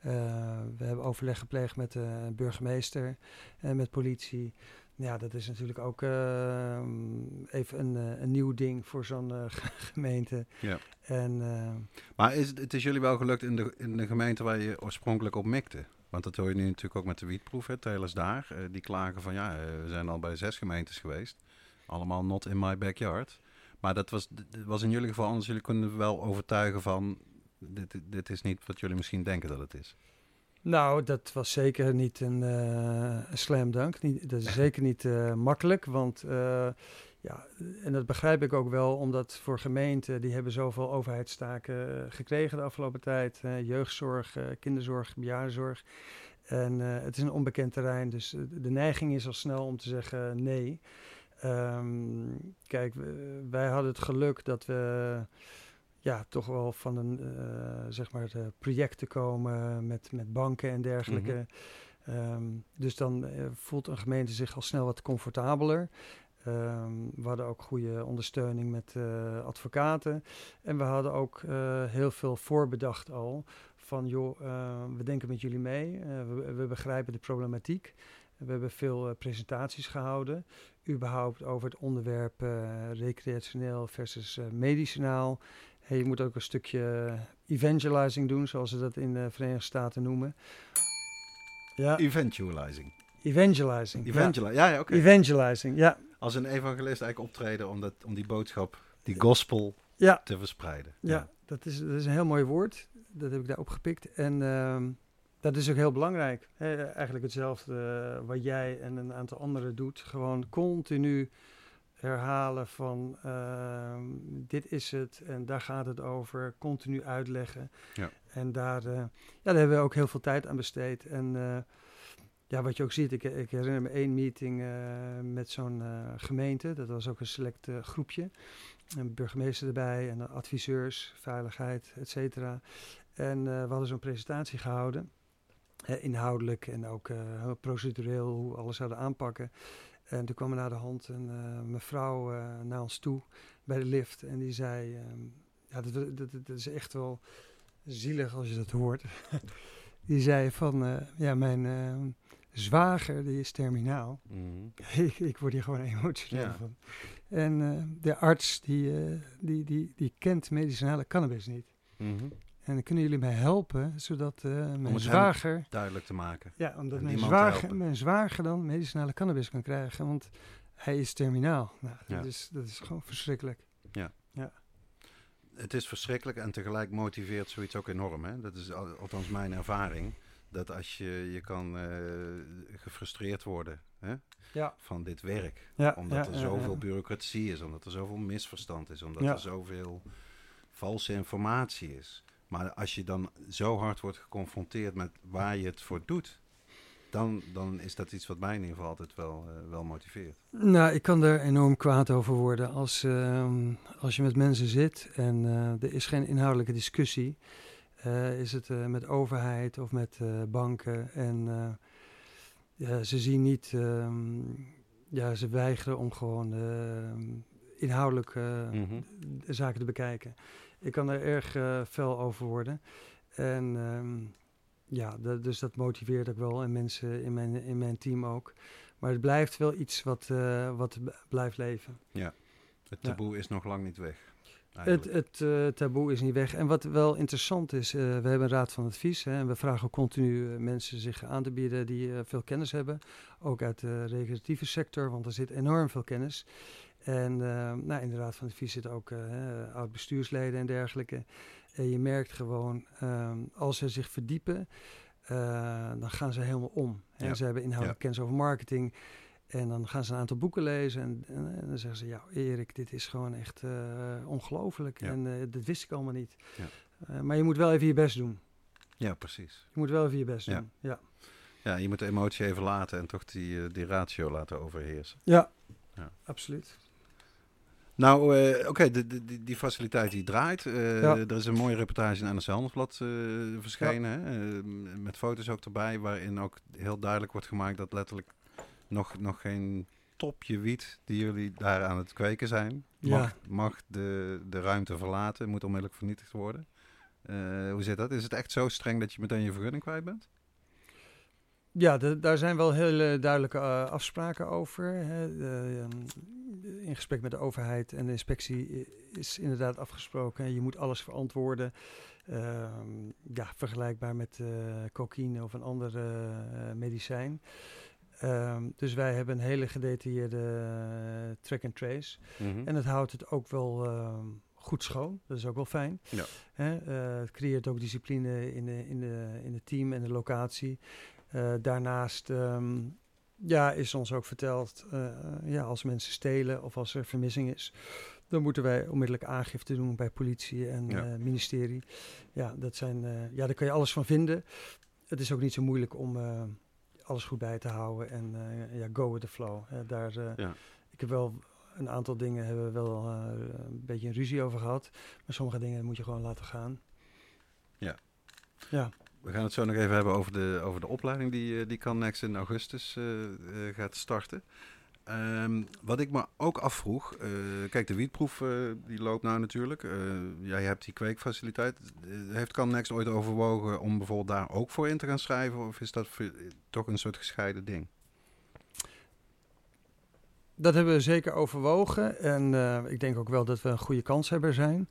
We hebben overleg gepleegd met de burgemeester en met politie. Ja, dat is natuurlijk ook eh, even een, eh, een nieuw ding voor zo'n eh, gemeente. Ja. En eh, Maar is, het het is jullie wel gelukt in de, in de gemeente waar je oorspronkelijk op mikte? Want dat hoor je nu natuurlijk ook met de wietproef, hè, telers daar. die klagen van ja, we zijn al bij zes gemeentes geweest. Allemaal not in my backyard. Maar dat was, was in jullie geval anders. Jullie kunnen wel overtuigen van dit, dit is niet wat jullie misschien denken dat het is. Nou, dat was zeker niet een, een slam dunk. Niet, dat is zeker niet eh, makkelijk, want eh, ja, en dat begrijp ik ook wel, omdat voor gemeenten, die hebben zoveel overheidstaken gekregen de afgelopen tijd. jeugdzorg, kinderzorg, bejaardenzorg. En het is een onbekend terrein, dus de neiging is al snel om te zeggen nee. Ehm, kijk, wij hadden het geluk dat we ja, toch wel van een eh, zeg maar eh, projecten komen met, met banken en dergelijke. Ehm, dus dan eh, voelt een gemeente zich al snel wat comfortabeler. Ehm, we hadden ook goede ondersteuning met eh, advocaten. En we hadden ook heel veel voorbedacht al. Van joh, eh, we denken met jullie mee. We, we begrijpen de problematiek. We hebben veel presentaties gehouden. Überhaupt over het onderwerp recreationeel versus medicinaal. Hey, je moet ook een stukje evangelizing doen, zoals ze dat in de Verenigde Staten noemen. Ja, Evangelizing. evangelizing. Ja. Evangeli ja, ja oké. Evangelizing, ja. Als een evangelist eigenlijk optreden om, dat, om die boodschap, die gospel, Ja, te verspreiden. ja. Dat, is, dat is een heel mooi woord. Dat heb ik daar opgepikt. En ehm, dat is ook heel belangrijk. Eigenlijk hetzelfde eh, wat jij en een aantal anderen doet. Gewoon continu herhalen van ehm, dit is het en daar gaat het over. Continu uitleggen. Ja. En daar, eh, ja, daar hebben we ook heel veel tijd aan besteed. En eh, ja, wat je ook ziet, ik, ik herinner me één meeting eh, met zo'n gemeente. Dat was ook een select groepje. Een burgemeester erbij en adviseurs, veiligheid, et cetera. En we hadden zo'n presentatie gehouden. eh, inhoudelijk en ook procedureel, hoe we alles zouden aanpakken. En toen kwam er naar de hand een eh, mevrouw eh, naar ons toe bij de lift. En die zei, ehm, ja, dat, dat, dat- dat is echt wel zielig als je dat hoort. die zei van, eh, ja, mijn ehm, zwager, die is terminaal. Mhm. ik, ik word hier gewoon emotioneel Ja. van. En de arts, die, die, die, die kent medicinale cannabis niet. Mhm. En dan kunnen jullie mij helpen, zodat eh, mijn zwager... Duidelijk te maken. Ja, omdat mijn zwager, mijn zwager dan medicinale cannabis kan krijgen, want hij is terminaal. Nou, Ja. dat, is, dat is gewoon verschrikkelijk. Het is verschrikkelijk en tegelijk motiveert zoiets ook enorm. Hè? Dat is al- althans mijn ervaring. Dat als je, je kan eh, gefrustreerd worden hè? Ja. van dit werk. Ja, Omdat ja, er ja, zoveel ja. bureaucratie is, omdat er zoveel misverstand is, omdat Ja. er zoveel valse informatie is. Maar als je dan zo hard wordt geconfronteerd met waar je het voor doet, dan, dan is dat iets wat mij in ieder geval altijd wel, eh, wel motiveert. Nou, ik kan er enorm kwaad over worden als, ehm, als je met mensen zit en eh, er is geen inhoudelijke discussie. Eh, is het met overheid of met banken en ja, ze zien niet, ehm, ja, ze weigeren om gewoon ehm, inhoudelijk Mhm. zaken te bekijken. Ik kan er erg eh, fel over worden. En ehm, ja, dus dat motiveert ook wel en mensen in mijn, in mijn team ook. Maar het blijft wel iets wat, eh, wat blijft leven. Het Ja. taboe is nog lang niet weg. Het, eigenlijk. het eh, taboe is niet weg. En wat wel interessant is, we hebben een raad van advies. Hè, en we vragen ook continu mensen zich aan te bieden die veel kennis hebben. Ook uit de recreatieve sector, want er zit enorm veel kennis. En eh, nou, in de raad van advies zitten ook eh, oud-bestuursleden en dergelijke. En je merkt gewoon, ehm, als ze zich verdiepen, eh, dan gaan ze helemaal om. En Ja. ze hebben inhoudelijk kennis over marketing. En dan gaan ze een aantal boeken lezen en, en, en dan zeggen ze, ja Erik, dit is gewoon echt eh, ongelooflijk. Ja. En eh, dat wist ik allemaal niet. Ja. Maar je moet wel even je best doen. Ja, precies. Je moet wel even je best Ja. doen. Ja, Ja, je moet de emotie even laten en toch die, die ratio laten overheersen. ja. Ja. absoluut. Nou, eh, oké, die, die faciliteit die draait. Eh, Ja. Er is een mooie reportage in NRC Handelsblad eh, verschenen. Hè? Eh, met foto's ook erbij, waarin ook heel duidelijk wordt gemaakt dat letterlijk nog, nog geen topje wiet die jullie daar aan het kweken zijn, Ja. mag, mag de, de ruimte verlaten, moet onmiddellijk vernietigd worden. Hoe zit dat? Is het echt zo streng dat je meteen je vergunning kwijt bent? Ja, de- daar zijn wel hele duidelijke eh, afspraken over. Hè. De, ehm, in gesprek met de overheid en de inspectie is inderdaad afgesproken. hè. Je moet alles verantwoorden. Ehm, ja, vergelijkbaar met eh cocaïne of een ander eh, medicijn. Ehm, dus wij hebben een hele gedetailleerde track and trace. En het houdt het ook wel goed schoon. Dat is ook wel fijn. Ja. Hè? het creëert ook discipline in, de, in, de, in het team en de locatie. Eh, daarnaast ehm, ja, is ons ook verteld, eh, ja, als mensen stelen of als er vermissing is, dan moeten wij onmiddellijk aangifte doen bij politie en Ja. eh, ministerie. Ja, dat zijn, ja, daar kan je alles van vinden. Het is ook niet zo moeilijk om alles goed bij te houden en ja, go with the flow. daar, Ja. Ik heb wel een aantal dingen hebben we wel een beetje een ruzie over gehad, maar sommige dingen moet je gewoon laten gaan. Ja. Ja. We gaan het zo nog even hebben over de, over de opleiding die, eh, die Cannex in augustus eh, eh, gaat starten. Ehm, wat ik me ook afvroeg, kijk, de wietproef die loopt nou natuurlijk. Eh, jij hebt die kweekfaciliteit. Heeft CanNext ooit overwogen om bijvoorbeeld daar ook voor in te gaan schrijven? Of is dat toch een soort gescheiden ding? Dat hebben we zeker overwogen. En ik denk ook wel dat we een goede kanshebber zijn.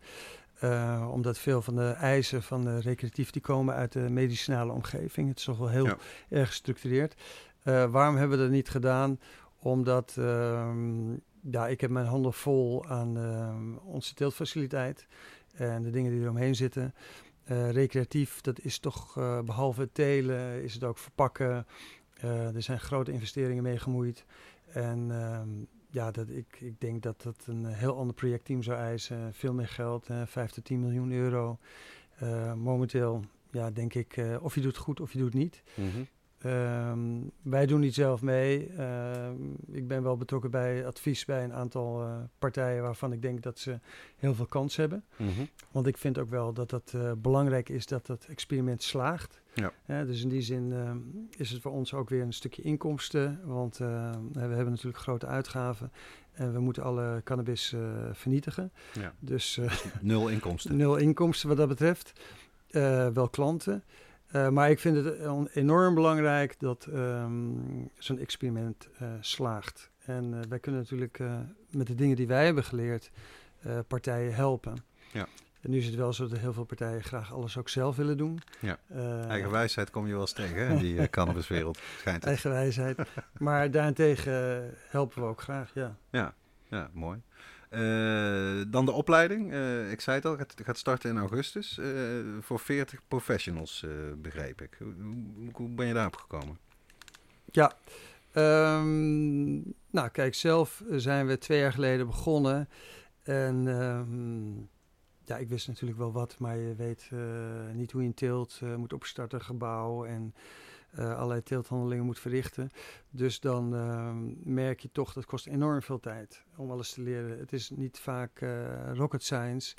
Eh, omdat veel van de eisen van de recreatief die komen uit de medicinale omgeving. Het is toch wel heel Ja. erg gestructureerd. Eh, waarom hebben we dat niet gedaan? Omdat ehm, ja, ik heb mijn handen vol aan ehm, onze teeltfaciliteit en de dingen die eromheen zitten. Eh, recreatief, dat is toch eh, behalve het telen, is het ook verpakken. Er zijn grote investeringen mee gemoeid. En ehm, ja, dat, ik, ik denk dat dat een heel ander projectteam zou eisen. Veel meer geld, eh 5 tot 10 miljoen euro. Eh, momenteel, ja, denk ik, eh, of je doet goed of je doet niet. Ehm, wij doen niet zelf mee. Ehm, ik ben wel betrokken bij advies bij een aantal eh, partijen waarvan ik denk dat ze heel veel kans hebben. Mhm. Want ik vind ook wel dat het eh, belangrijk is dat dat experiment slaagt. Ja. Dus in die zin ehm, is het voor ons ook weer een stukje inkomsten. Want we hebben natuurlijk grote uitgaven. En we moeten alle cannabis eh, vernietigen. Ja. Dus Nul inkomsten. nul inkomsten wat dat betreft. Wel klanten. Eh, maar ik vind het on- enorm belangrijk dat ehm, zo'n experiment eh, slaagt. En eh, wij kunnen natuurlijk eh, met de dingen die wij hebben geleerd eh, partijen helpen. Ja. En nu is het wel zo dat heel veel partijen graag alles ook zelf willen doen. Ja. Eh, Eigen wijsheid kom je wel eens tegen hè, in die eh, cannabiswereld, schijnt het. eigen wijsheid. maar daarentegen eh, helpen we ook graag, ja. Ja, mooi. Eh, dan de opleiding. Eh, ik zei het al, het gaat starten in augustus. eh, voor 40 professionals, begreep ik. Hoe, hoe, ben je daarop gekomen? Ehm, nou, kijk, zelf zijn we twee jaar geleden begonnen. En ehm, ja, ik wist natuurlijk wel wat, maar je weet niet hoe je een teelt moet opstarten, gebouw en allerlei teelthandelingen moet verrichten. Dus dan ehm, merk je toch, dat kost enorm veel tijd om alles te leren. Het is niet vaak eh, rocket science,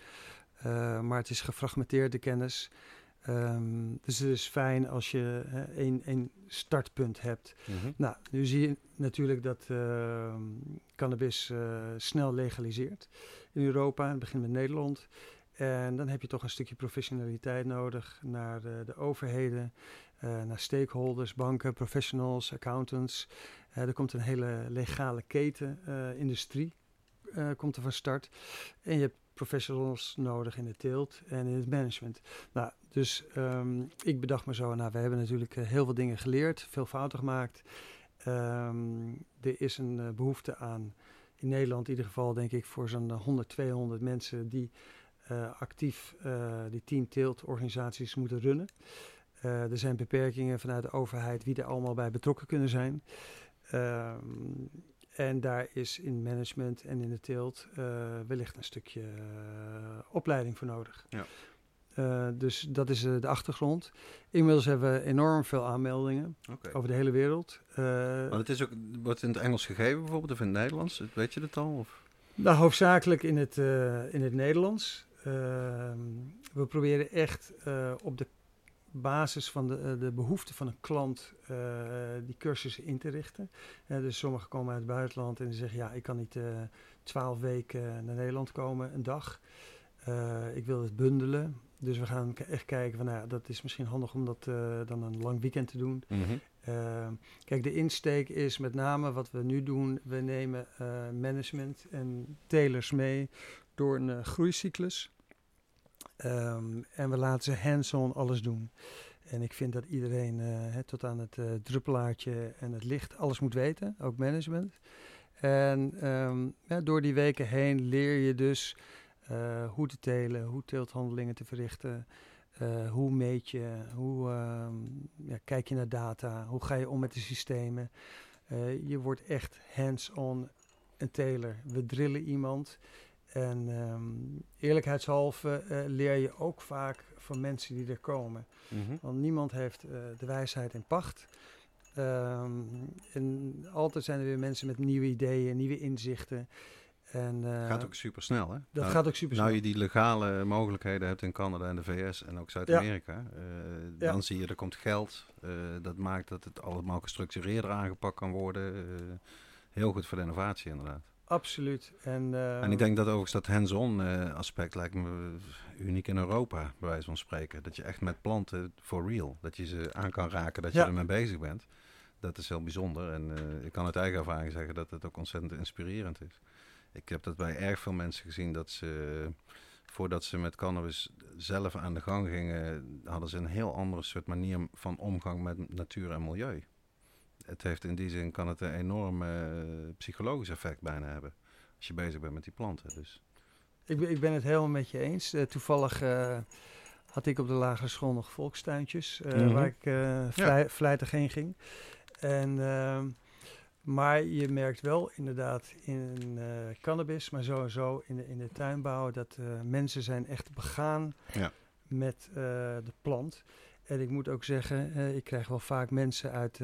eh, maar het is gefragmenteerde kennis. Ehm, dus het is fijn als je één, startpunt hebt. Nou, nu zie je natuurlijk dat ehm, cannabis eh, snel legaliseert in Europa. Het begint met Nederland. En dan heb je toch een stukje professionaliteit nodig naar eh, de overheden, eh, naar stakeholders, banken, professionals, accountants. Eh, er komt een hele legale keten, eh, industrie eh, komt er van start. En je hebt professionals nodig in de teelt en in het management. Nou, dus ehm, ik bedacht me zo, nou, we hebben natuurlijk eh, heel veel dingen geleerd, veel fouten gemaakt. Ehm, er is een eh, behoefte aan, in Nederland in ieder geval, denk ik, voor zo'n 100, 200 mensen die eh, actief eh, die tien teeltorganisaties moeten runnen. Eh, er zijn beperkingen vanuit de overheid wie er allemaal bij betrokken kunnen zijn. Ehm, en daar is in management en in de teelt eh, wellicht een stukje eh, opleiding voor nodig. Ja. Dus dat is de achtergrond. Inmiddels hebben we enorm veel aanmeldingen over de hele wereld. Maar het is ook, wordt in het Engels gegeven bijvoorbeeld, of in het Nederlands? Weet je dat al? Of? Nou, hoofdzakelijk in het, in het Nederlands. Ehm, we proberen echt op de basis van de, eh, de behoeften van een klant eh, die cursussen in te richten. Eh, dus sommigen komen uit het buitenland en die zeggen: Ja, ik kan niet twaalf weken naar Nederland komen, een dag. Ik wil het bundelen. Dus we gaan echt kijken van, nou, ja, dat is misschien handig om dat dan een lang weekend te doen. Uh, kijk, de insteek is met name wat we nu doen. We nemen management en telers mee door een groeicyclus. Um, en we laten ze hands-on alles doen. En ik vind dat iedereen he, tot aan het uh, druppelaartje en het licht alles moet weten, ook management. En ja, door die weken heen leer je dus uh, hoe te telen, hoe teelthandelingen te verrichten. Hoe meet je? Hoe uh, ja, kijk je naar data? Hoe ga je om met de systemen? Je wordt echt hands-on een teler. We drillen iemand. En um, eerlijkheidshalve uh, leer je ook vaak van mensen die er komen. Mm-hmm. Want niemand heeft uh, de wijsheid in pacht. Um, en altijd zijn er weer mensen met nieuwe ideeën, nieuwe inzichten. En, uh, gaat ook super snel, hè? Dat nou, gaat ook super snel. Nou, je die legale mogelijkheden hebt in Canada en de VS en ook Zuid-Amerika, ja. ja. dan zie je er komt geld. Dat maakt dat het allemaal gestructureerder aangepakt kan worden. heel goed voor de innovatie inderdaad. Absoluut. En, en ehm, ik denk dat overigens dat hands-on eh, aspect lijkt me uniek in Europa, bij wijze van spreken. Dat je echt met planten for real, dat je ze aan kan raken, dat je Ja. ermee bezig bent. Dat is heel bijzonder. En eh, ik kan uit eigen ervaring zeggen dat het ook ontzettend inspirerend is. Ik heb dat bij erg veel mensen gezien dat ze, voordat ze met cannabis zelf aan de gang gingen, hadden ze een heel andere soort manier van omgang met natuur en milieu. Het heeft in die zin, kan het een enorm eh, psychologisch effect bijna hebben. Als je bezig bent met die planten. Dus. Ik, ben- ik ben het helemaal met je eens. Eh, toevallig eh, had ik op de lagere school nog volkstuintjes, Mhm. waar ik vlei- vlijtig heen ging. En, ehm, maar je merkt wel inderdaad in cannabis, maar sowieso in de, in de tuinbouw, dat mensen zijn echt begaan Ja. met de plant. En ik moet ook zeggen, ik krijg wel vaak mensen uit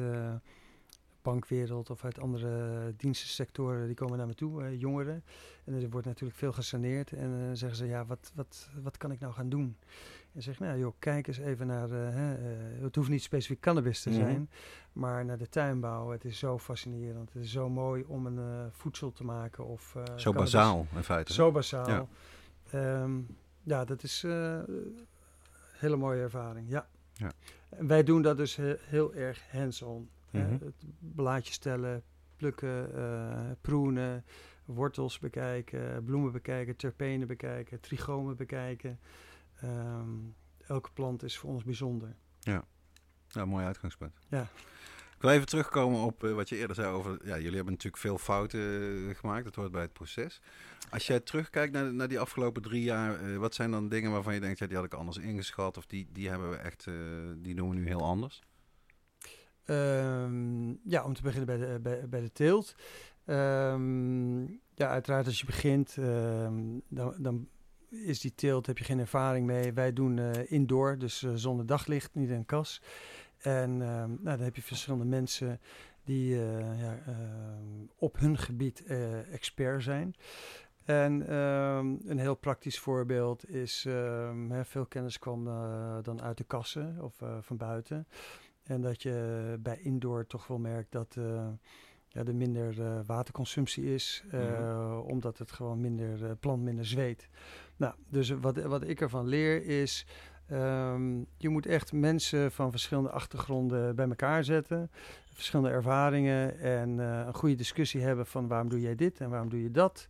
bankwereld of uit andere dienstensectoren, die komen naar me toe, eh, jongeren. En er wordt natuurlijk veel gesaneerd. En dan zeggen ze, ja, wat, wat, wat kan ik nou gaan doen? En zeg nou joh, kijk eens even naar, eh, hè, eh, het hoeft niet specifiek cannabis te Mhm. zijn, maar naar de tuinbouw. Het is zo fascinerend. Het is zo mooi om een eh, voedsel te maken. Of, eh, Zo cannabis. bazaal in feite. Zo bazaal. Ja. Ja, ja dat is eh, een hele mooie ervaring, ja. Ja. En wij doen dat dus he- heel erg hands-on. Mhm. Het blaadjes tellen, plukken, eh, proenen, wortels bekijken, bloemen bekijken, terpenen bekijken, trichomen bekijken. Ehm, elke plant is voor ons bijzonder. Ja, mooi uitgangspunt. Ja. Ik wil even terugkomen op eh, wat je eerder zei over... Ja, jullie hebben natuurlijk veel fouten eh, gemaakt. Dat hoort bij het proces. Als jij terugkijkt naar, naar die afgelopen drie jaar... wat zijn dan dingen waarvan je denkt... Ja, die had ik anders ingeschat. Of die, die hebben we echt... die doen we nu heel anders. Ehm, ja, om te beginnen bij de, bij, de teelt. Ehm, ja, uiteraard als je begint, ehm, dan, dan is die teelt, heb je geen ervaring mee. Wij doen eh, indoor, dus eh, zonder daglicht, niet in een kas. En nou, dan heb je verschillende mensen die eh, ja, op hun gebied expert zijn. En een heel praktisch voorbeeld is, hè, veel kennis kwam dan uit de kassen of van buiten. En dat je bij indoor toch wel merkt dat eh, ja, er minder eh, waterconsumptie is, eh, Mhm. omdat het gewoon minder, plant minder zweet. Nou, dus wat, wat ik ervan leer is, ehm, je moet echt mensen van verschillende achtergronden bij elkaar zetten, verschillende ervaringen en een goede discussie hebben van waarom doe jij dit en waarom doe je dat.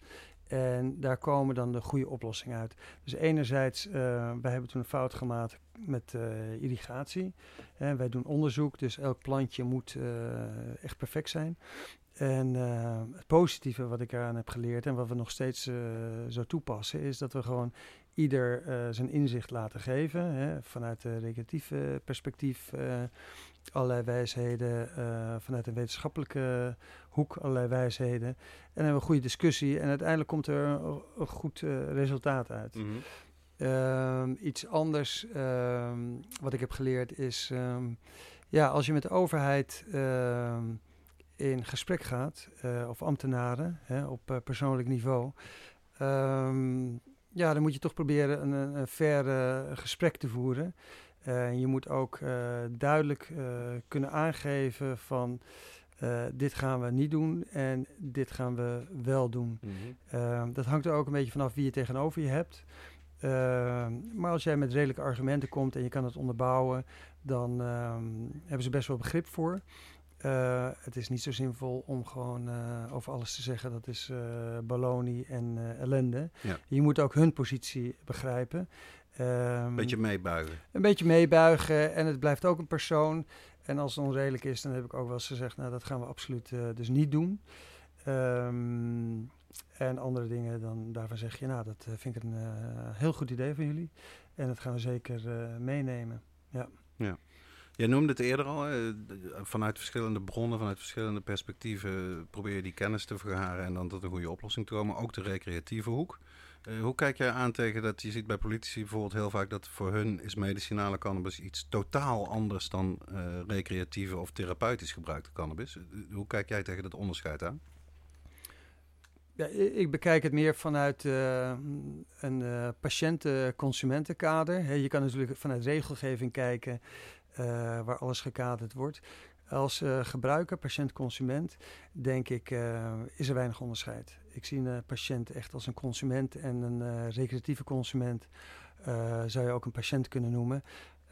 En daar komen dan de goede oplossingen uit. Dus enerzijds, eh, wij hebben toen een fout gemaakt met eh, irrigatie. Wij doen onderzoek, dus elk plantje moet eh, echt perfect zijn. En het positieve wat ik eraan heb geleerd en wat we nog steeds zo toepassen, is dat we gewoon ieder zijn inzicht laten geven. Hè, vanuit een recreatieve perspectief allerlei wijsheden, eh, vanuit een wetenschappelijke hoek allerlei wijsheden. En dan hebben we een goede discussie en uiteindelijk komt er een, een goed eh, resultaat uit. Ehm, iets anders ehm, wat ik heb geleerd is, ehm, ja, als je met de overheid in gesprek gaat, eh, of ambtenaren hè, op persoonlijk niveau, ja, dan moet je toch proberen een, een, een fair gesprek te voeren. Eh, je moet ook eh, duidelijk eh, kunnen aangeven van dit gaan we niet doen en dit gaan we wel doen. Ehm, dat hangt er ook een beetje vanaf wie je tegenover je hebt. Ehm, maar als jij met redelijke argumenten komt en je kan het onderbouwen, dan ehm, hebben ze best wel begrip voor. Het is niet zo zinvol om gewoon over alles te zeggen dat is baloney en ellende. Ja. Je moet ook hun positie begrijpen. Ehm, Beetje meebuigen. een beetje meebuigen en het blijft ook een persoon. En als het onredelijk is, dan heb ik ook wel eens gezegd, nou dat gaan we absoluut eh, dus niet doen. Ehm, en andere dingen, dan daarvan zeg je, nou dat eh, vind ik een eh, heel goed idee van jullie. En dat gaan we zeker meenemen. Jij noemde het eerder al, d- vanuit verschillende bronnen, vanuit verschillende perspectieven probeer je die kennis te vergaren en dan tot een goede oplossing te komen. Ook de recreatieve hoek. Eh, hoe kijk jij aan tegen dat je ziet bij politici bijvoorbeeld heel vaak dat voor hun is medicinale cannabis iets totaal anders dan eh, recreatieve of therapeutisch gebruikte cannabis. Eh, hoe kijk jij tegen dat onderscheid aan? Ja, ik bekijk het meer vanuit eh, een eh patiënten-consumentenkader. Je kan natuurlijk vanuit regelgeving kijken eh, waar alles gekaderd wordt. Als eh, gebruiker, patiënt-consument, denk ik, eh, is er weinig onderscheid. Ik zie een eh, patiënt echt als een consument en een eh, recreatieve consument eh, zou je ook een patiënt kunnen noemen.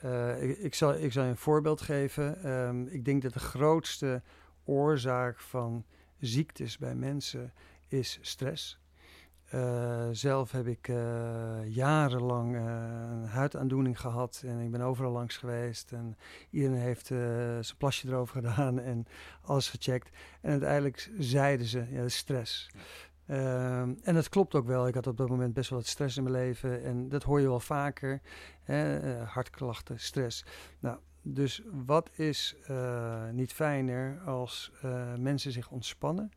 Eh, ik, ik, zal, ik zal je een voorbeeld geven. Ehm, ik denk dat de grootste oorzaak van ziektes bij mensen is stress. Eh, zelf heb ik eh, jarenlang eh, een huidaandoening gehad en ik ben overal langs geweest. En iedereen heeft zijn plasje erover gedaan en alles gecheckt. En uiteindelijk zeiden ze, ja, dat is stress. Ehm, en dat klopt ook wel. Ik had op dat moment best wel wat stress in mijn leven. En dat hoor je wel vaker. Hè? hartklachten, stress. Nou, dus wat is niet fijner als mensen zich ontspannen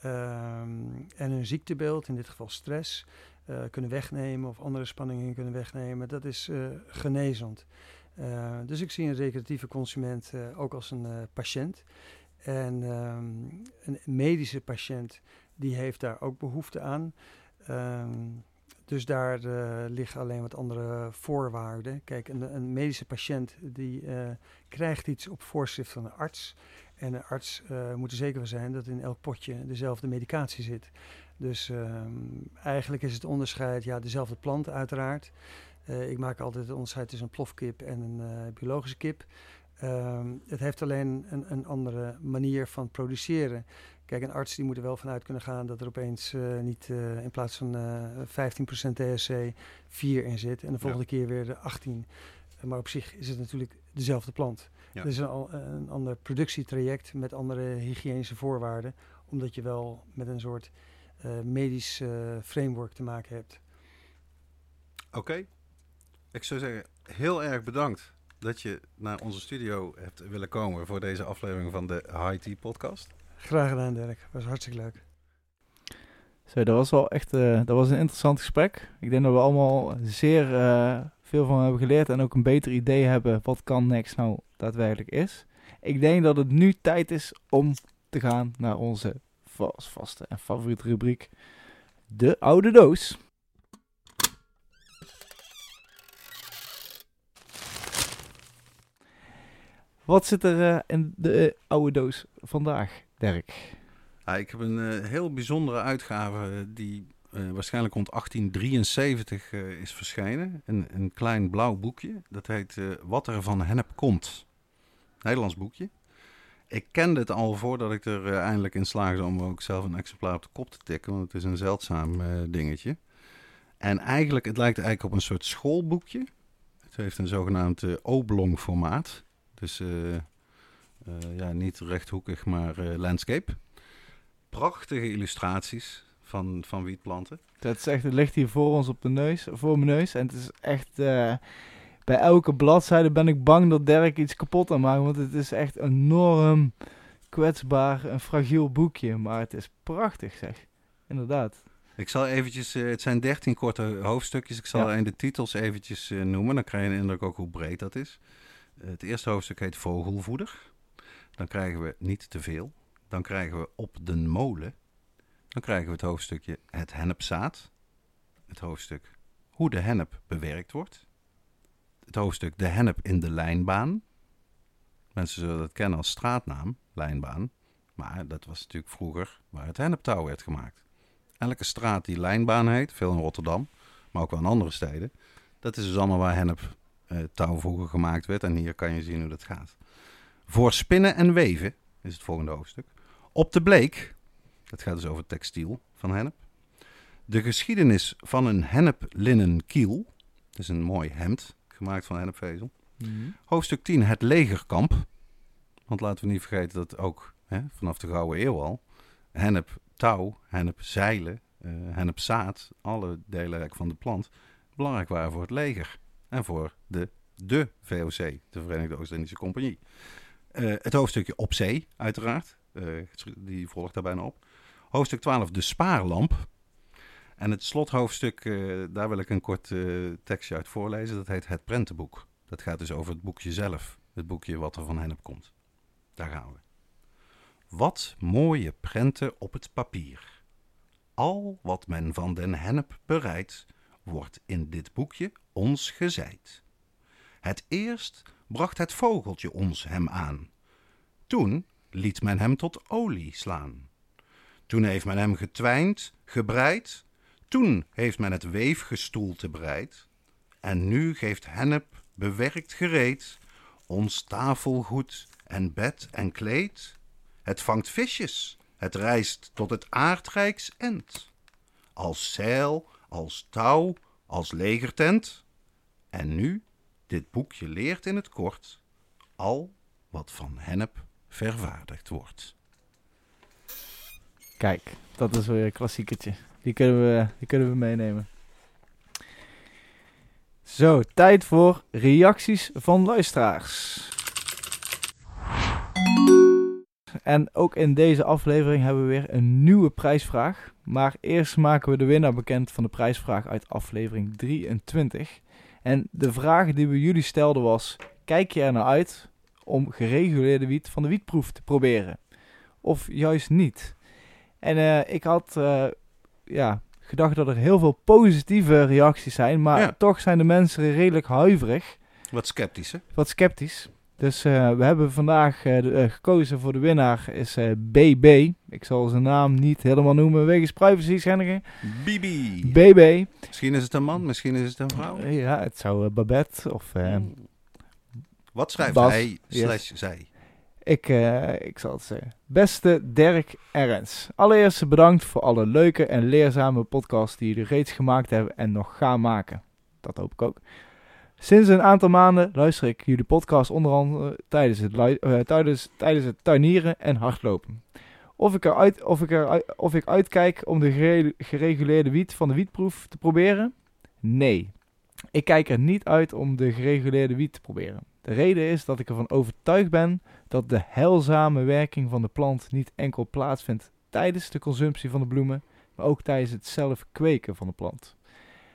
ehm, en hun ziektebeeld, in dit geval stress, eh, kunnen wegnemen of andere spanningen kunnen wegnemen. Dat is eh, genezend. Eh, dus ik zie een recreatieve consument ook als een patiënt. En ehm, een medische patiënt die heeft daar ook behoefte aan. Ehm, dus daar liggen alleen wat andere voorwaarden. Kijk, een, een medische patiënt die krijgt iets op voorschrift van een arts. En een arts eh, moet er zeker van zijn dat in elk potje dezelfde medicatie zit. Dus ehm, eigenlijk is het onderscheid, ja, dezelfde plant uiteraard. Eh, ik maak altijd het onderscheid tussen een plofkip en een eh, biologische kip. Ehm, het heeft alleen een, een andere manier van produceren. Kijk, een arts die moet er wel vanuit kunnen gaan dat er opeens niet in plaats van eh 15% THC 4 in zit en de volgende keer weer de 18. Eh, maar op zich is het natuurlijk dezelfde plant. Ja. Het is een, al- een ander productietraject met andere hygiënische voorwaarden, omdat je wel met een soort eh, medisch eh, framework te maken hebt. Oké. Ik zou zeggen, heel erg bedankt dat je naar onze studio hebt willen komen voor deze aflevering van de High Tea podcast. Graag gedaan, Dirk. Was hartstikke leuk. Zo, dat was wel echt eh, dat was een interessant gesprek. Ik denk dat we allemaal zeer eh, veel van hebben geleerd en ook een beter idee hebben wat kan Next nou daadwerkelijk is. Ik denk dat het nu tijd is om te gaan naar onze vast, vaste en favoriete rubriek, de oude doos. Wat zit er eh, in de oude doos vandaag, Dirk? Ik heb een eh, heel bijzondere uitgave eh, die eh, waarschijnlijk rond 1873 eh, is verschenen. Een, een klein blauw boekje. Dat heet eh, Wat er van hennep komt. Nederlands boekje. Ik kende het al voordat ik er eindelijk in slaagde om ook zelf een exemplaar op de kop te tikken. Want het is een zeldzaam dingetje. En eigenlijk, het lijkt eigenlijk op een soort schoolboekje. Het heeft een zogenaamd oblong formaat. Dus ja, niet rechthoekig, maar landscape. Prachtige illustraties van, van wietplanten. Dat is echt, het ligt hier voor ons op de neus, voor mijn neus. En het is echt, eh, bij elke bladzijde ben ik bang dat Dirk iets kapot aan maakt. Want het is echt enorm kwetsbaar, een fragiel boekje. Maar het is prachtig zeg, inderdaad. Ik zal eventjes, eh, het zijn dertien korte hoofdstukjes. Ik zal Ja. de titels eventjes eh, noemen. Dan krijg je een indruk ook hoe breed dat is. Het eerste hoofdstuk heet Vogelvoeder. Dan krijgen we niet te veel. Dan krijgen we Op den Molen. Dan krijgen we het hoofdstukje Het hennepzaad. Het hoofdstuk Hoe de hennep bewerkt wordt. Het hoofdstuk De hennep in de lijnbaan. Mensen zullen dat kennen als straatnaam, lijnbaan. Maar dat was natuurlijk vroeger waar het henneptouw werd gemaakt. Elke straat die lijnbaan heet, veel in Rotterdam, maar ook wel in andere steden. Dat is dus allemaal waar hennep eh, vroeger gemaakt werd. En hier kan je zien hoe dat gaat. Voor spinnen en weven is het volgende hoofdstuk. Op de bleek, dat gaat dus over textiel van hennep. De geschiedenis van een hennep-linnen kiel. Dat is een mooi hemd gemaakt van hennepvezel. Hoofdstuk 10, het legerkamp. Want laten we niet vergeten dat ook hè, vanaf de Gouden Eeuw al hennep touw, hennep zeilen, eh hennep zaad, alle delen van de plant, belangrijk waren voor het leger en voor de, de VOC, de Verenigde Oost-Indische Compagnie. Eh, het hoofdstukje op zee, uiteraard, eh, die volgt daar bijna op. Hoofdstuk 12, de spaarlamp. En het slothoofdstuk, eh, daar wil ik een kort eh, tekstje uit voorlezen. Dat heet Het Prentenboek. Dat gaat dus over het boekje zelf. Het boekje wat er van hennep komt. Daar gaan we. Wat mooie prenten op het papier. Al wat men van den hennep bereidt, wordt in dit boekje ons gezeid. Het eerst bracht het vogeltje ons hem aan. Toen liet men hem tot olie slaan. Toen heeft men hem getwijnd, gebreid. Toen heeft men het weefgestoelte bereid. En nu geeft hennep bewerkt gereed ons tafelgoed en bed en kleed. Het vangt visjes, het reist tot het aardrijks end. Als zeil, als touw, als legertent. En nu, dit boekje leert in het kort, al wat van hennep vervaardigd wordt. Kijk, dat is weer een klassiekertje. Die kunnen we, die kunnen we meenemen. Zo, tijd voor reacties van luisteraars. En ook in deze aflevering hebben we weer een nieuwe prijsvraag. Maar eerst maken we de winnaar bekend van de prijsvraag uit aflevering 23. En de vraag die we jullie stelden was: kijk je er naar uit om gereguleerde wiet van de wietproef te proberen? Of juist niet? En eh, ik had eh, ja, gedacht dat er heel veel positieve reacties zijn, maar Ja. toch zijn de mensen redelijk huiverig, Wat sceptisch, hè? wat sceptisch. Dus eh, we hebben vandaag de- gekozen voor de winnaar is BB. Ik zal zijn naam niet helemaal noemen wegens privacy schendingen. Bibi. BB. Misschien is het een man, misschien is het een vrouw. Ja, het zou Babette of Wat schrijft Bas, hij yes. slash zij? Ik, eh, ik zal het zeggen. Beste Dirk Ernst. Allereerst bedankt voor alle leuke en leerzame podcasts die jullie reeds gemaakt hebben en nog gaan maken. Dat hoop ik ook. Sinds een aantal maanden luister ik jullie podcast onder andere tijdens het, eh, tijdens, tijdens het tuinieren en hardlopen. Of ik, eruit, of, ik eruit, of ik uitkijk om de gere- gereguleerde wiet van de wietproef te proberen? Nee. Ik kijk er niet uit om de gereguleerde wiet te proberen. De reden is dat ik ervan overtuigd ben dat de heilzame werking van de plant niet enkel plaatsvindt tijdens de consumptie van de bloemen, maar ook tijdens het zelf kweken van de plant.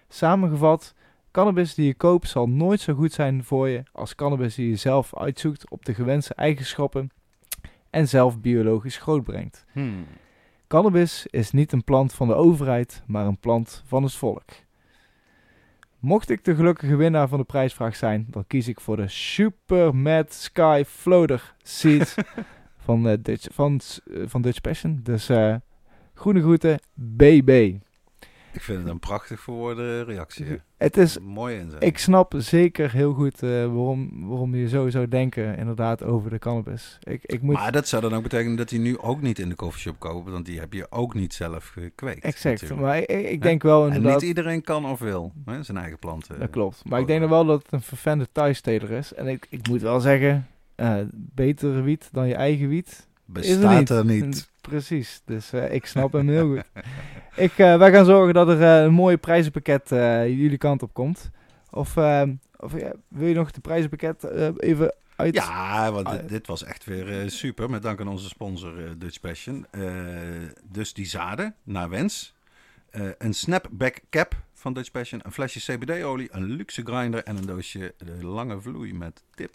Samengevat, cannabis die je koopt zal nooit zo goed zijn voor je als cannabis die je zelf uitzoekt op de gewenste eigenschappen en zelf biologisch grootbrengt. Hmm. Cannabis is niet een plant van de overheid, maar een plant van het volk. Mocht ik de gelukkige winnaar van de prijsvraag zijn, dan kies ik voor de Super Mad Sky Floater Seed van, eh, Dutch, van, eh, van Dutch Passion. Dus eh, groene groeten, BB. Ik vind het een prachtig verwoorde reactie. hè. Het is, Mooi inzet. ik snap zeker heel goed eh, waarom, waarom je zo zou denken inderdaad over de cannabis. Ik, ik moet Maar dat zou dan ook betekenen dat hij nu ook niet in de koffieshop koopt, want die heb je ook niet zelf gekweekt. exact, natuurlijk. maar ik, ik denk wel En inderdaad... niet iedereen kan of wil hè, zijn eigen planten. Dat klopt. Maar ik denk nog wel dat het een vervende thuisteler is. En ik, ik moet wel zeggen, eh betere wiet dan je eigen wiet. Bestaat er niet. Precies. Dus eh, ik snap hem heel goed. Ik, eh, wij gaan zorgen dat er eh, een mooie prijzenpakket jullie kant op komt. Of, eh, of wil je nog de prijzenpakket even uit... Ja, want dit, dit was echt weer super. Met dank aan onze sponsor Dutch Passion. Dus die zaden, naar wens. Een snapback cap van Dutch Passion. Een flesje CBD-olie. Een luxe grinder. En een doosje lange vloei met tip.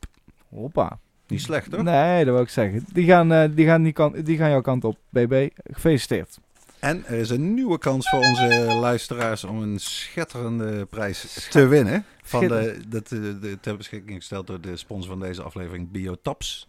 Hoppa. Niet slecht, hoor. Nee, dat wil ik zeggen. Die gaan, eh, die gaan, die kant, die gaan jouw kant op, BB. Gefeliciteerd. En er is een nieuwe kans voor onze luisteraars om een schetterende prijs te winnen. Van de, dat, eh, de, ter beschikking gesteld door de sponsor van deze aflevering, Biotaps.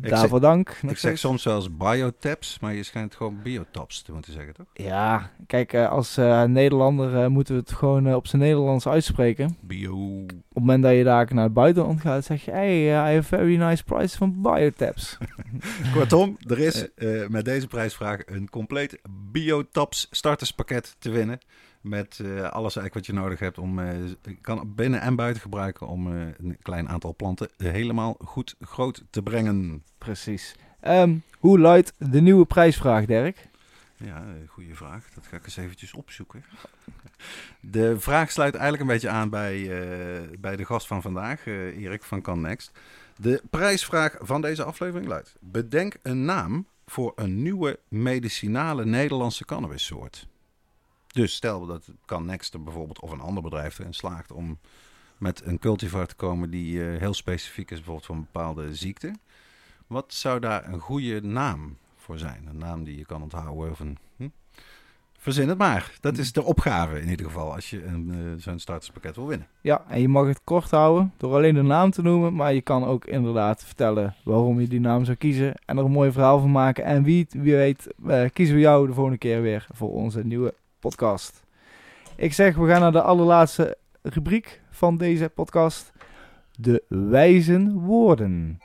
Daarvoor dank. Ik zeg soms zelfs Biotaps, maar je schijnt gewoon Biotaps te moeten zeggen, toch? Ja, kijk, eh, als eh, Nederlander eh, moeten we het gewoon op zijn Nederlands uitspreken. Bio. Op het moment dat je daar naar het buitenland gaat, zeg je... Hey, I have very nice price van Biotaps. Kortom, er is met deze prijsvraag een compleet Biotaps starterspakket te winnen. Met eh, alles eigenlijk wat je nodig hebt om, eh, kan binnen en buiten gebruiken om eh, een klein aantal planten helemaal goed groot te brengen. Precies. Ehm, hoe luidt de nieuwe prijsvraag, Dirk? Ja, goede vraag. Dat ga ik eens eventjes opzoeken. De vraag sluit eigenlijk een beetje aan bij, bij de gast van vandaag, Erik van Can Next. De prijsvraag van deze aflevering luidt: Bedenk een naam voor een nieuwe medicinale Nederlandse cannabissoort. Dus stel dat Can Next er bijvoorbeeld of een ander bedrijf erin slaagt om met een cultivar te komen die eh, heel specifiek is, bijvoorbeeld voor een bepaalde ziekte. Wat zou daar een goede naam voor zijn? Een naam die je kan onthouden of een, hm? Verzin het maar. Dat is de opgave in ieder geval als je eh, zo'n starterspakket wil winnen. Ja, en je mag het kort houden door alleen de naam te noemen. Maar je kan ook inderdaad vertellen waarom je die naam zou kiezen. En er een mooi verhaal van maken. En wie, wie weet, eh, kiezen we jou de volgende keer weer voor onze nieuwe podcast. Ik zeg, we gaan naar de allerlaatste rubriek van deze podcast. De wijze woorden.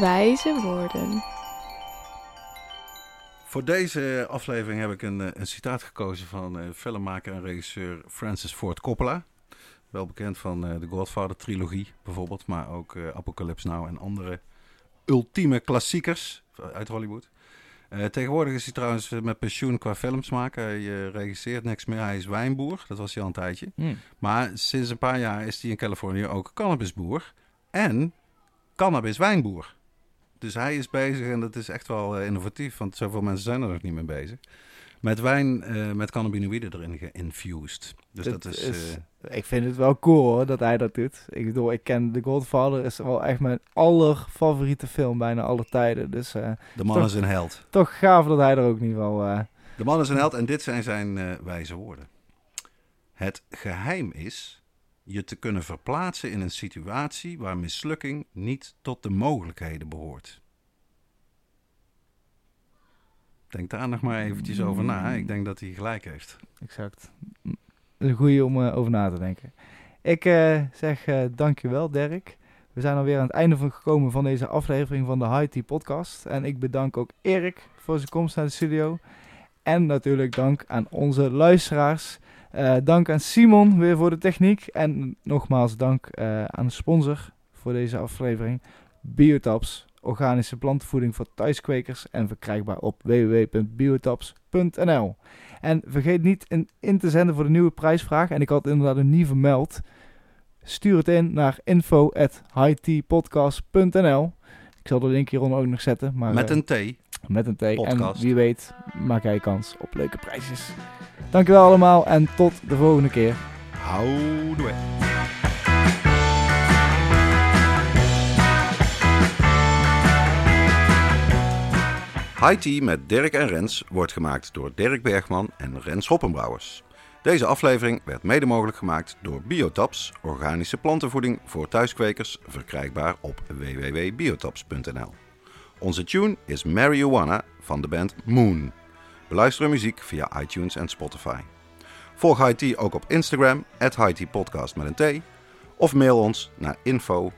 Wijze woorden. Voor deze aflevering heb ik een, eh, een citaat gekozen van eh, filmmaker en regisseur Francis Ford Coppola. Wel bekend van eh, de Godfather trilogie bijvoorbeeld, maar ook eh, Apocalypse Now en andere ultieme klassiekers uit Hollywood. Eh, tegenwoordig is hij trouwens eh, met pensioen qua films maken. Hij eh, regisseert niks meer. Hij is wijnboer, dat was hij al een tijdje. Hm. Maar sinds een paar jaar is hij in Californië ook cannabisboer en cannabiswijnboer. Dus hij is bezig en dat is echt wel innovatief, want zoveel mensen zijn er nog niet mee bezig. Met wijn eh, met cannabinoïden erin geïnfused. Dus dat, is... is- eh, Ik vind het wel cool hoor, dat hij dat doet. Ik bedoel, ik ken The Godfather, is wel echt mijn allerfavoriete film bijna alle tijden. Dus eh, de man toch- is een held. toch gaaf dat hij er ook geval... eh, De man is een held en dit zijn zijn wijze woorden. Het geheim is je te kunnen verplaatsen in een situatie waar mislukking niet tot de mogelijkheden behoort. Denk daar nog maar eventjes over na. Ik denk dat hij gelijk heeft. Exact. Is een goeie om eh, over na te denken. Ik eh, zeg eh dankjewel, Dirk. We zijn alweer aan het einde van gekomen van deze aflevering van de High Tea Podcast. En ik bedank ook Erik voor zijn komst naar de studio. En natuurlijk dank aan onze luisteraars. Dank aan Simon weer voor de techniek. En nogmaals dank aan de sponsor voor deze aflevering. Biotaps, organische plantenvoeding voor thuiskwekers en verkrijgbaar op www.biotaps.nl. En vergeet niet in, in te zenden voor de nieuwe prijsvraag. En ik had het inderdaad nog niet vermeld. Stuur het in naar info.hightpodcast.nl Ik zal de link hieronder ook nog zetten. Maar, Met eh, een T. met een T. En wie weet maak jij kans op leuke prijsjes. Dankjewel allemaal en tot de volgende keer. Houdoe. Tea met Dirk en Rens wordt gemaakt door Dirk Bergman en Rens Hoppenbrouwers. Deze aflevering werd mede mogelijk gemaakt door Biotaps, organische plantenvoeding voor thuiskwekers, verkrijgbaar op www.biotaps.nl. Onze tune is Marijuana van de band Moon. Beluister muziek via iTunes en Spotify. Volg Tea ook op Instagram, at Podcast met een T. Of mail ons naar info